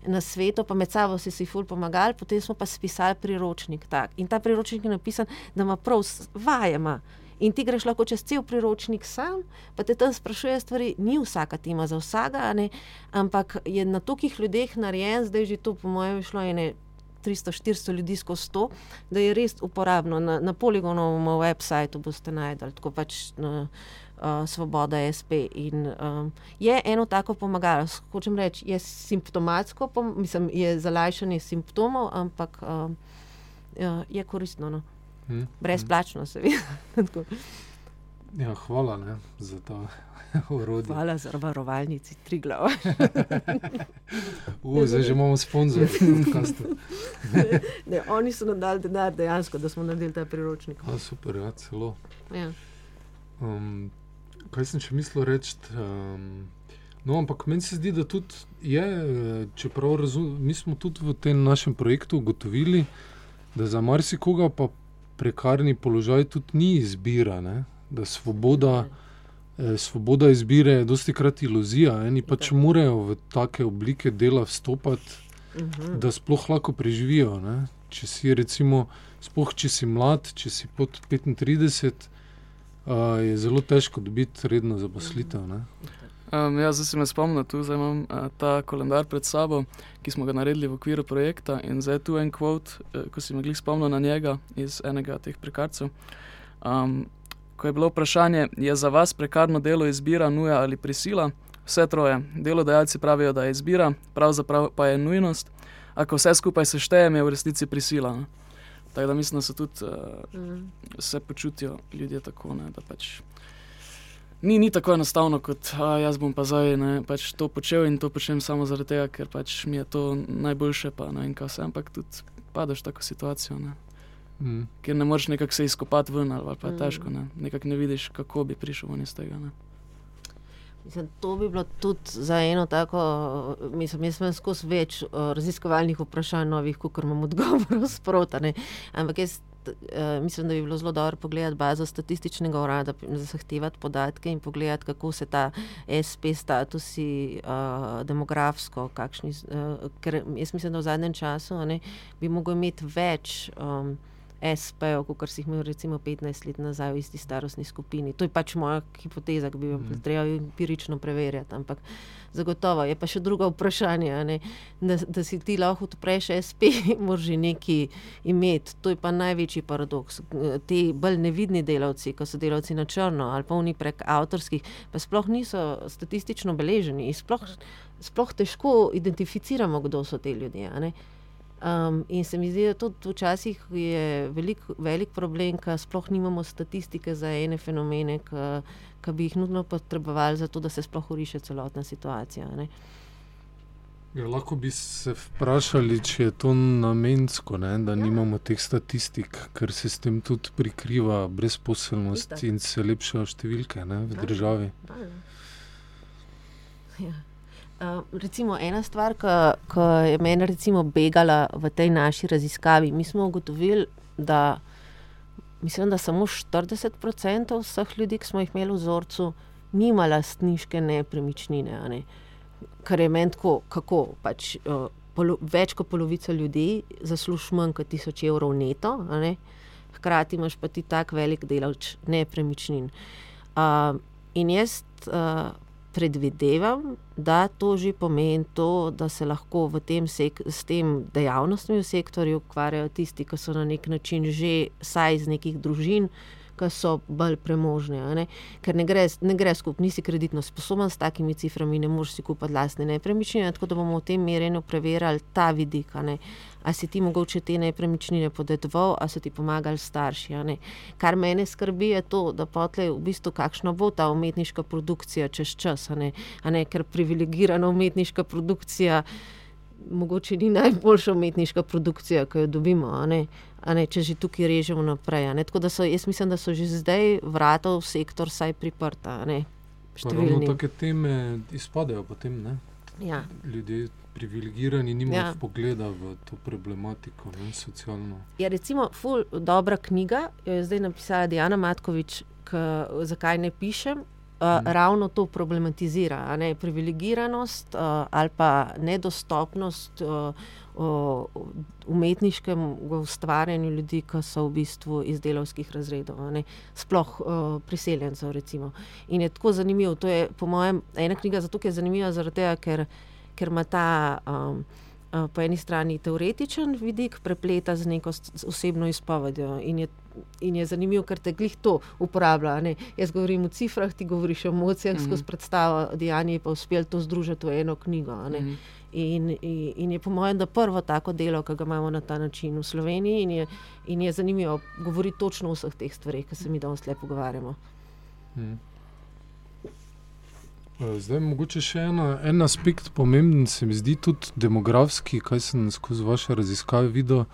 S2: Na svetu, pa med sabo si si ful pomagali, potem smo pa spisali priročnik. Tak. In ta priročnik je napisan, da ima prav vajema. In ti greš lahko čez cel priročnik sam, pa te tam sprašuje stvari, ni vsaka tema za vsega, ne? ampak je na tolikih ljudeh narejen, zdaj že to, po mojem, šlo je 300-400 ljudi skozi to, da je res uporabno. Na, na poligonovem websiteu boste najdel, tako pač na uh, Svoboda SP. In um, je eno tako pomagalo, hočem reči, je simptomatsko, mislim, je zalajšanje simptomov, ampak um, je koristno. No? Hmm. Brezplačno, seveda.
S1: ja, hvala ne, za to urodje.
S2: Hvala za varovalnici, tri glave.
S1: zdaj že imamo sponzorje.
S2: oni so nam dali denar, dejansko, da smo naredili ta priročnik.
S1: A, super, ja, celo.
S2: Ja.
S1: Um, kaj sem še mislil reči? Um, No, ampak meni se zdi, da tudi je, čeprav razum, mi smo tudi v tem našem projektu ugotovili, da za marsikoga pa prekarni položaj tudi ni izbira, ne? da svoboda, eh, svoboda izbire je dosti krat iluzija. Eni pač morajo v take oblike dela vstopati, uh mhm. -huh. da sploh lahko preživijo. Ne? Če si recimo, spoh, če si mlad, če si pod 35, uh, je zelo težko dobiti redno zaposlitev. Uh -huh.
S3: Um, ja, zdaj se me spomnim, da imam uh, ta koledar pred sabo, ki smo ga naredili v okviru projekta. In zdaj je tu en kvot, uh, ko si me glih spomnil na njega iz enega teh prekarcev. Um, ko je bilo vprašanje, je za vas prekarno delo izbira, nuja ali prisila? Vse troje. Delodajalci pravijo, da je izbira, pravzaprav pa je nujnost. Ako vse skupaj seštejem, je v resnici prisila. Ne? Tako da mislim, da se tudi uh, mm. vse počutijo ljudje tako, ne, da pač ni, ni tako enostavno, kot a, jaz bom pa zdaj pač to počel in to počnem samo zaradi tega, ker pač mi je to najboljše, pa ne vse, ampak tudi padeš v tako situacijo. Ne. Mm. Ker ne moreš nekako se izkopati ven ali pa je mm. težko, ne. nekako ne vidiš, kako bi prišel ven iz tega. Ne.
S2: Mislim, to bi bilo tudi za eno tako, mislim, jaz imam skozi več uh, raziskovalnih vprašanj, novih, kot imam odgovorov sprotane. Ampak jaz uh, mislim, da bi bilo zelo dobro pogledati bazo statističnega urada, zahtevati podatke in pogledati, kako se ta SP statusi uh, demografsko, kakšni, uh, ker jaz mislim, da v zadnjem času ne, bi mogel imeti več. Um, SP-jev, kot si jih imel recimo 15 let nazaj v isti starostni skupini. To je pač moja hipoteza, ki bi jo mm. treba empirično preverjati. Ampak zagotovo je pa še drugo vprašanje, da, da si ti lahko odpreš SP, moraš že neki imeti. To je pa največji paradoks. Ti bolj nevidni delavci, ko so delavci na črno ali pa oni prek avtorskih, pa sploh niso statistično beleženi. Sploh, sploh težko identificiramo, kdo so ti ljudje. Um, in se mi zdi, da to včasih je velik, velik problem, ker sploh nimamo statistike za ene fenomene, ki bi jih nujno potrebovali, zato da se sploh uriše celotna situacija.
S1: Ja, lahko bi se vprašali, če je to namensko, ne, da ja. nimamo teh statistik, ker se s tem tudi prikriva brezposelnost in se lepšajo številke ne, v državi. Da, da.
S2: Ja. Uh, recimo ena stvar, ki je meni begala v tej naši raziskavi. Mi smo ugotovili, da, mislim, da samo 40% vseh ljudi, ki smo jih imeli v vzorcu, nima lastniške nepremičnine. Ne? Kar je meni tako, kako pač. Uh, polo, več kot polovica ljudi zasluži manj kot 1000 evrov neto, hkrati imaš pa ti tako velik delež nepremičnin. Uh, in jaz. Uh, predvidevam, da to že pomeni to, da se lahko tem s tem dejavnostmi v sektorju ukvarjajo tisti, ki so na nek način že saj iz nekih družin, ki so bolj premožni. Ne? Ker ne gre, ne gre skupaj, nisi kreditno sposoben s takimi ciframi, ne moreš si kupiti lastne nepremičnine. Tako da bomo v tem merjenju preverjali ta vidik. A si ti mogoče te nepremičnine podedoval, a so ti pomagali starši. Kar mene skrbi, je to, da potlej v bistvu kakšna bo ta umetniška produkcija čez čas. A ne? A ne? Ker privilegirana umetniška produkcija mogoče ni najboljša umetniška produkcija, ki jo dobimo. Ne, če že tukaj režemo naprej. Tako da so, jaz mislim, da so že zdaj vrata v sektor vsaj priprta.
S1: Ravno tako teme izpadejo potem.
S2: Ja.
S1: Ljudje privilegirani nimajo ja. pogleda v to problematiko, ne, socialno.
S2: Ja, recimo, ful, dobra knjiga je zdaj napisala Diana Matkovič, zakaj ne pišem. Uh, ravno to problematizira, ne, privilegiranost uh, ali pa nedostopnost uh, uh, umetniškemu ustvarjanju ljudi, ki so v bistvu iz delovskih razredov, ne, sploh uh, priseljencev. Recimo. In je tako zanimivo. To je, po mojem, ena knjiga zato, ker je zanimiva, zaradi tega, ker, ker ima ta. Um, Po eni strani teoretičen vidik prepleta z neko osebno izpovedjo. In je, in je zanimivo, ker te glih to uporablja. Ne? Jaz govorim o cifrah, ti govoriš o emocijah, mm -hmm. skozi predstavo, dejanje pa uspel to združiti v eno knjigo. Mm -hmm. in, in, in je po mojem, da prvo tako delo, ki ga imamo na ta način v Sloveniji, in je, in je zanimivo govoriti točno o vseh teh stvareh, ki se mi danes lepo pogovarjamo. Mm.
S1: Zdaj, mogoče še ena, en aspekt pomemben, se mi zdi tudi demografski, kaj sem skozi vaše raziskave videl.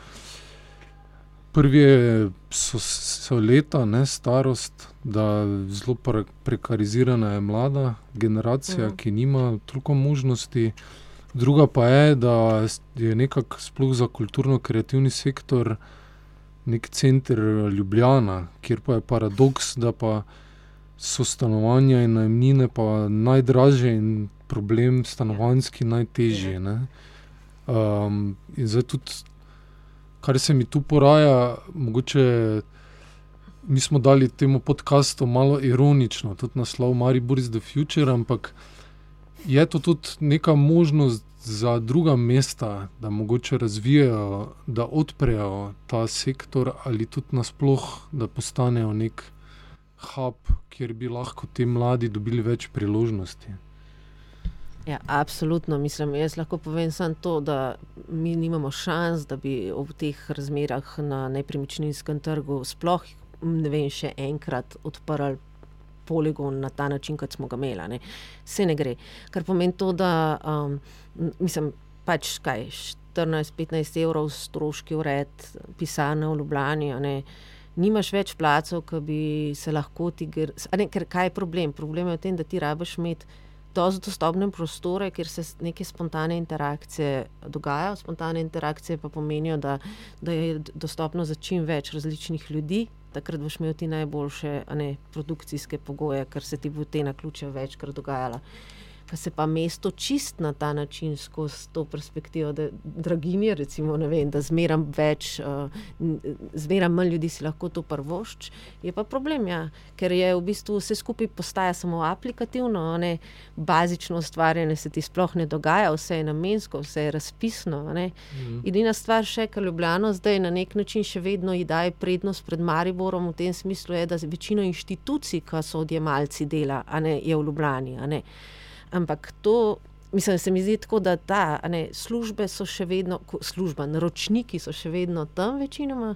S1: Prvi so, so leta, ne starost, da zelo prekarizirana je mlada generacija, mhm. ki nima toliko možnosti. Druga pa je, da je nekako sploh za kulturno-kreativni sektor nek center Ljubljana, kjer pa je paradoks, da pa so stanovanja in najmnine pa najdražje in problem stanovanjski najtežji. Um, in zdaj tudi, kar se mi tu poraja, mogoče mi smo dali temu podkastu malo ironično, tudi naslov Maribor is the future, ampak je to tudi neka možnost. Za druga mesta, da mogoče razvijajo, da odprejo ta sektor, ali tudi nasplošno, da postanejo nek hub, kjer bi lahko ti mladi dobili več priložnosti.
S2: Ja, absolutno. Mislim, jaz lahko povem samo to, da mi nimamo šans, da bi v teh razmerah na nepremičninskem trgu sploh ne vem, še enkrat odprli poligon na ta način, kot smo ga imeli. Vse ne gre. Kar pomeni to, da um, mislim, pač kaj 14-15 evrov stroški ured, pisane v Ljubljani nimaš več placov, ki bi se lahko ti. Ne, ker kaj je problem? Problem je v tem, da ti rabiš imeti dosto dostopne prostore, kjer se neke spontane interakcije dogajajo. Spontane interakcije pa pomenijo, da, da je dostopno za čim več različnih ljudi. Takrat boš imel ti najboljše ne, produkcijske pogoje, ker se ti bo te na ključe večkrat dogajalo ki se pa mesto čist na ta način skozi to perspektivo, da draginje, recimo, vem, da zmeram več, uh, zmeram manj ljudi si lahko to prvošč, je pa problem, ja. ker je v bistvu vse skupaj postaja samo aplikativno, ne bazično ustvarjanje se ti sploh ne dogaja, vse je namensko, vse je razpisno. Mhm. Edina stvar še, kar Ljubljano zdaj na nek način še vedno daje prednost pred Mariborom v tem smislu, je, da večino inštitucij, ki so odjemalci dela, ne, je v Ljubljani. Ampak to, mislim, se mi zdi tako, da ta, ne, službe so še vedno, služba, naročniki so še vedno tam, večinoma.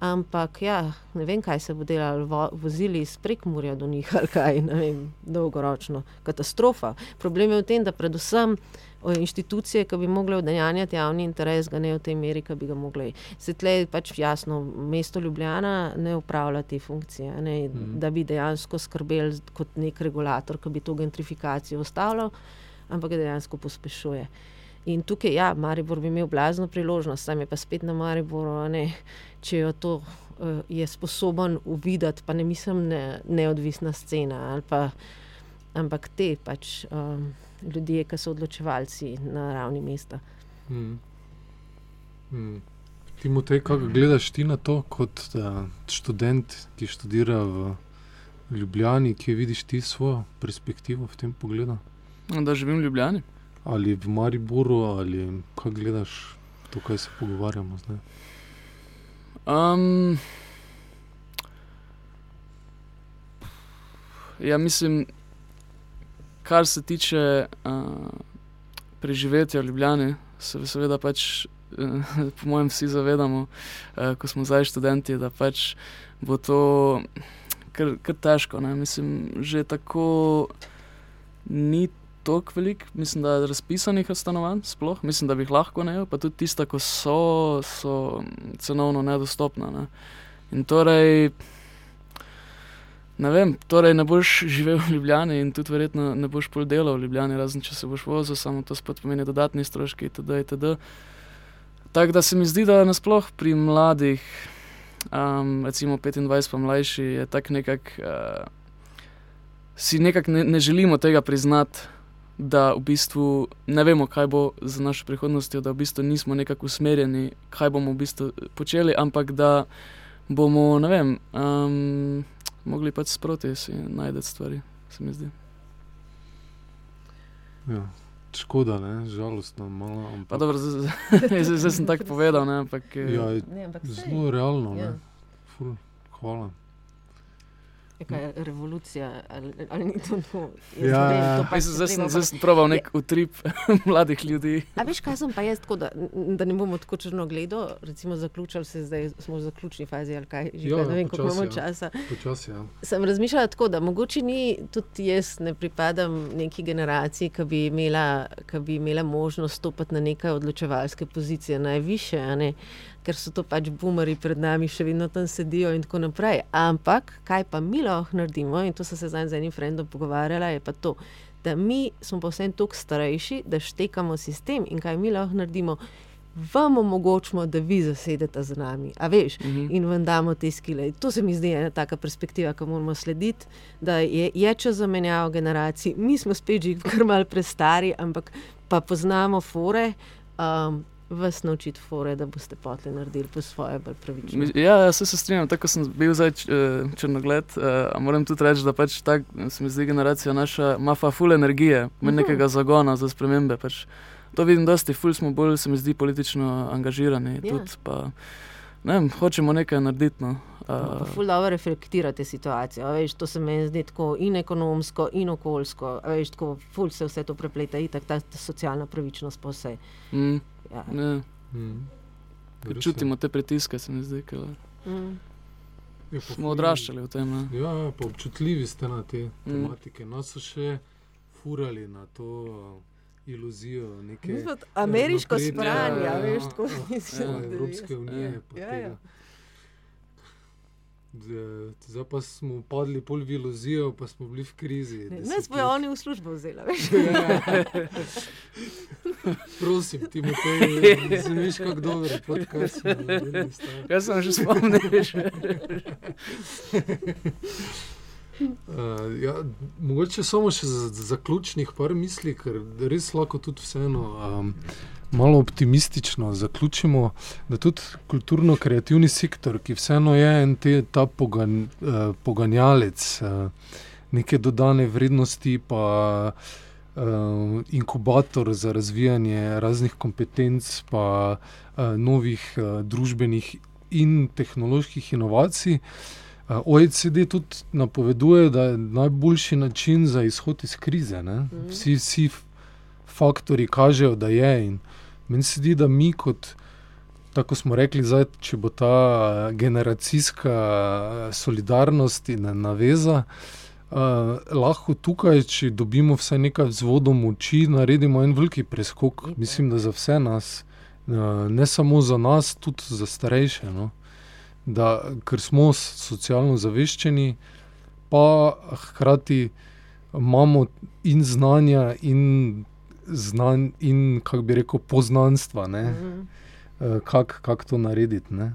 S2: Ampak, ja, ne vem, kaj se bo delalo, vo, vozili iz prekmurja do njih ali kaj, ne vem, dolgoročno. Katastrofa. Problem je v tem, da predvsem inštitucije, ki bi mogle udejanjati javni interes, ga ne v tej meri, ki bi ga mogli. Svetle je pač jasno, mesto Ljubljana ne upravlja te funkcije, ne, mm. da bi dejansko skrbeli kot nek regulator, ki bi to gentrifikacijo ustavljal, ampak dejansko pospešuje. In tukaj, ja, Maribor bi imel blazno priložnost, sam je pa spet na Mariboru, ne, če jo to uh, je sposoben uvideti, pa ne mislim, ne, neodvisna scena, pa, ampak te pač. Um, ljudje, ki so odločevalci na ravni mesta. Hmm.
S1: Hmm. Timotej, kako hmm. gledaš ti na to, kot uh, študent, ki študira v Ljubljani, ki vidiš ti svojo perspektivo v tem pogledu?
S3: Da živim v Ljubljani.
S1: Ali v Mariboru, ali kako gledaš to, kaj se pogovarjamo zdaj?
S3: Um, ja, mislim, kar se tiče uh, preživetja v Ljubljani, se seveda pač, uh, po mojem, vsi zavedamo, uh, ko smo zdaj študenti, da pač bo to kar, kar težko. Ne? Mislim, že tako ni tako velik, mislim, da je razpisanih stanovanj, sploh, mislim, da bi jih lahko ne, pa tudi tiste, ki so, so cenovno nedostopna. Ne? In torej. Ne vem, torej ne boš živel v Ljubljani in tudi verjetno ne boš pol delal v Ljubljani, razen če se boš vozil, samo to spet pomeni dodatni stroški itd. itd. Tako da se mi zdi, da nasploh pri mladih, um, recimo 25 pa mlajši, je tako nekako, uh, si nekako ne, ne želimo tega priznati, da v bistvu ne vemo, kaj bo z našo prihodnostjo, da v bistvu nismo nekako usmerjeni, kaj bomo v bistvu počeli, ampak da bomo, ne vem. Um, mogli pač sproti si najti stvari, se mi zdi.
S1: Ja, škoda, ne? žalostno, malo. Ampak...
S3: Dobro, zdaj, sem tako povedal. Ne, ampak,
S1: ja, ne, ampak zelo realno. Ja. Ful, hvala.
S2: Neka revolucija, ali, ali ni to to?
S1: Ja,
S2: vem,
S1: ja.
S2: to pač
S3: Zdaj sem, zdaj sem proval nek utrip mladih ljudi.
S2: A veš, kaj sem pa jaz, tako, da, da ne bomo tako črno gledali, recimo zaključili se, zdaj smo v zaključni fazi ali kaj, že
S1: Ja,
S2: kaj, ne vem, koliko imamo
S1: ja.
S2: časa.
S1: Počasi, ja.
S2: Sem razmišljala tako, da mogoče ni tudi jaz, ne pripadam neki generaciji, ki bi imela, ki bi imela možnost stopiti na neke odločevalske pozicije, najviše, a ne? Ker so to pač boomeri pred nami, še vedno tam sedijo in tako naprej. Ampak kaj pa mi lahko naredimo, in to sem se zdaj z enim frendom pogovarjala, je pa to, da mi smo pa vsem toliko starejši, da štekamo sistem in kaj mi lahko naredimo. Vam omogočimo, da vi zasedete z nami, a veš,
S3: Mhm.
S2: in vam damo te skile. To se mi zdi ena taka perspektiva, ki moramo slediti, da je, je čas za menjavo generacij. Mi smo spet že kar mal prestari, ampak pa poznamo fore. Um, Vas naučiti fore, da boste potle naredili po svoje, bolj pravično.
S3: Mi- Ja, ja, se, se strinjam, tako sem bil zdaj eh, črnogled. Uh, moram tudi reči, da pač tak, se mi zdi generacija naša, ima fa ful energije, ima
S2: Mhm.
S3: nekega zagona za spremembe. Pač. To vidim, dosti, ful smo bolj, se mi zdi, politično angažirani.
S2: Ja.
S3: Tudi, pa, ne vem, hočemo nekaj narediti. No.
S2: Pa
S3: Uh,
S2: ful dobro reflektirate situacijo. Veš, to se meni zdi tako in ekonomsko, in okoljsko. Veš, tako ful se vse to prepleta, in tako ta, ta socialna pravičnost pa vse.
S3: mm,
S2: Ja.
S3: ne,
S1: Mm.
S3: Čutimo te pritiske, se mi zdi, ker
S2: Mm.
S1: Ja, pa
S3: smo odraščali v tem. Ne.
S1: Ja, ja, pa občutljivi ste na te
S3: Mm.
S1: tematike. Nas so še furali na to uh, iluzijo neke
S2: Mi smo t- Ameriško spranje,
S3: ja,
S2: a veš,
S1: ja,
S2: tako
S1: ja,
S2: mislim,
S1: ja,
S2: da
S1: Evropske
S2: je-
S1: unije.
S2: Ja, ja.
S1: Zdaj- pa smo padli pol v iluzijo, pa smo bili v krizi.
S2: Ne, Nas bojo
S1: let.
S2: oni v službo vzeli, veš.
S1: Prosim, ti mu te zveš, kako dobro podcast smo naredili, stari.
S3: Jaz sem že spomnil.
S1: Uh, ja, mogoče samo še za, za zaključnih par misli, ker res lahko tudi vseeno um, malo optimistično zaključimo, da tudi kulturno-kreativni sektor, ki vseeno je en te, ta pogan, uh, poganjalec uh, neke dodane vrednosti, pa uh, inkubator za razvijanje raznih kompetenc, pa uh, novih uh, družbenih in tehnoloških inovacij. Uh, OECD tudi napoveduje, da je najboljši način za izhod iz krize. ne.
S2: Mhm.
S1: Vsi, vsi faktori kažejo, da je. In meni se zdi, da mi, kot tako smo rekli, zdaj, če bo ta eh, generacijska eh, solidarnost in naveza. Uh, lahko tukaj, če dobimo vsaj nekaj vzvodov moči, naredimo en veliki preskok.
S2: Itak.
S1: Mislim, da za vse nas, uh, ne samo za nas, tudi za starejše. No? Da, ker smo socialno zaveščeni, pa hkrati imamo in znanja, in, znan, in kako bi rekel, poznanstva, ne?
S2: Mhm.
S1: Uh, kako kak to narediti. Ne?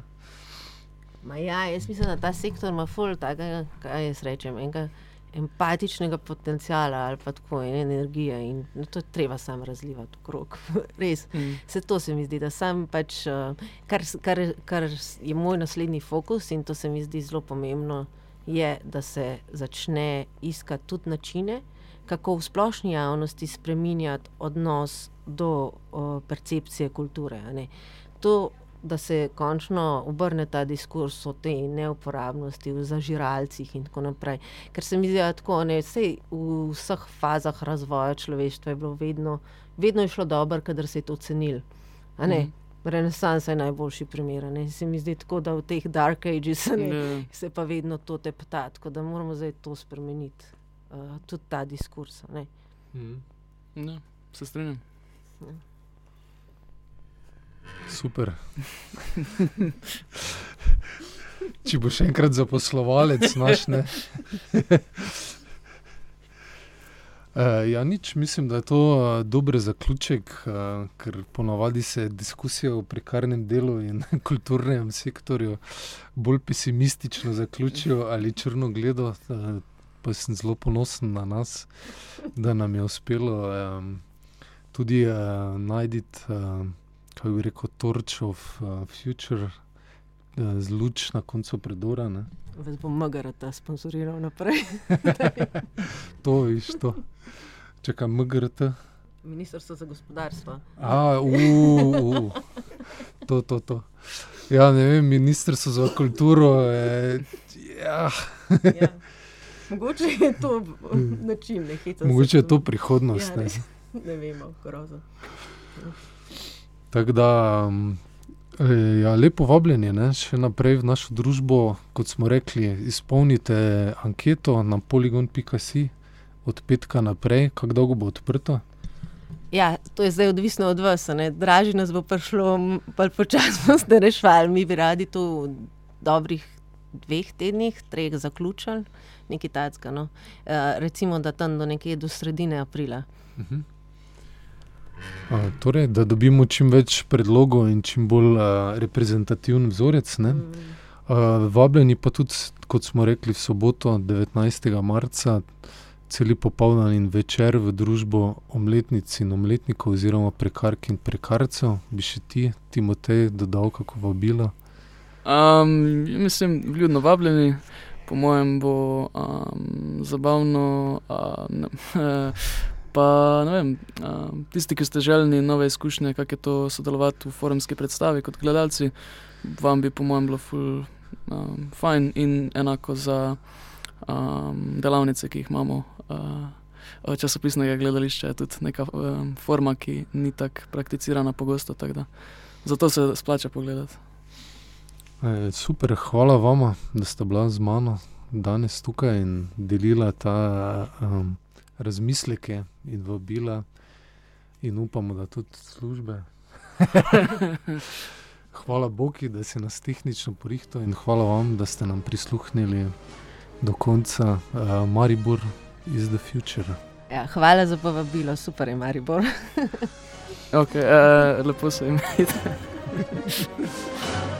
S2: Ma ja, jaz mislim, da ta sektor ima ful takega, kaj jaz rečem, enega empatičnega potencijala ali pa tako in energije in no, to je treba sam razlivati okrog. Res.
S3: Mm.
S2: Se to se mi zdi, da sam pač, eh, kar, kar, kar je moj naslednji fokus in to se mi zdi zelo pomembno, je, da se začne iskati tudi načine, kako v splošni javnosti spremenjati odnos do o, percepcije kulture. To da se končno obrne ta diskurs o tej neuporabnosti v zažiralcih in tako naprej. Ker se mi zdi, da tako, ne, vsej v vseh fazah razvoja človeštva je bilo vedno, vedno je šlo dobro, kadar se je to cenil.
S3: Mhm.
S2: Renesansa je najboljši primer. Ne? Se mi zdi tako, da v teh dark ages ne,
S3: Ja.
S2: se pa vedno to tepta, tako da moramo zdaj to spremeniti. Uh, tudi ta diskurs. ne.
S1: Mhm.
S3: Ja, se strinjam.
S1: Super. Če boš enkrat zaposlovalec, znaš ne. Uh, ja, nič, mislim, da je to uh, dober zaključek, uh, ker ponavadi se diskusije o prekarnem delu in kulturnem sektorju bolj pesimistično zaključijo ali črno gledo. Uh, pa sem zelo ponosen na nas, da nam je uspelo um, tudi uh, najti, uh, kako bi rekel, Torch of uh, Future, uh, z luč na koncu predora. Ne?
S2: Vas bom MGRT sponzoriral naprej.
S1: To viš, to. Čakaj, MGRT.
S2: Ministrstvo za gospodarstvo.
S1: A, uh, uh, to, to, to. Ja, ne vem, ministrstvo za kulturo je. Ja,
S2: Ja. Mogoče je to način, ne se
S1: mogoče je to prihodnost.
S2: Ja,
S1: ne.
S2: res. ne vemo, grozo.
S1: Tako da, e, ja, lepo vabljenje ne, še naprej v našo družbo. Kot smo rekli, izpolnite anketo na poligon.si od petka naprej, kako dolgo bo odprto.
S2: Ja, to je zdaj odvisno od vas. ne. Dražje nas bo prišlo, pa počasno ste rešvali. Mi bi radi to v dobrih dveh tednih, treh zaključili, nekaj tajnega. No. Uh, recimo, da tam do nekje do sredine aprila.
S1: Uh A, torej, da dobimo čim več predlogov in čim bolj a, reprezentativen vzorec. Ne?
S2: Mm.
S1: A, vabljeni pa tudi, kot smo rekli, v soboto, 19. marca, celi popoldan in večer v družbo omletnic in omletnikov, oziroma prekark in prekarcev. Bi še ti, Timotej, dodal kako vabilo?
S3: Um, mislim, vljudno vabljeni, po mojem bo um, zabavno. Um, pa ne vem, um, tisti, ki ste želeni nove izkušnje, kako je to sodelovati v forumski predstavi kot gledalci, vam bi po mojem bilo ful um, fajn in enako za um, delavnice, ki jih imamo. Uh, časopisnega gledališča je tudi neka um, forma, ki ni tako prakticirana pogosto. Tak da. Zato se splača pogledati.
S1: E, super, hvala vama, da ste bila z mano danes tukaj in delila ta um, razmisleke in vabila, in upamo, da tudi službe. hvala Bogu, da si nas tehnično porihtal in hvala vam, da ste nam prisluhnili do konca. Uh, Maribor is the future.
S2: Ja, hvala za povabilo, super je Maribor.
S3: Okay, uh, lepo se imejte.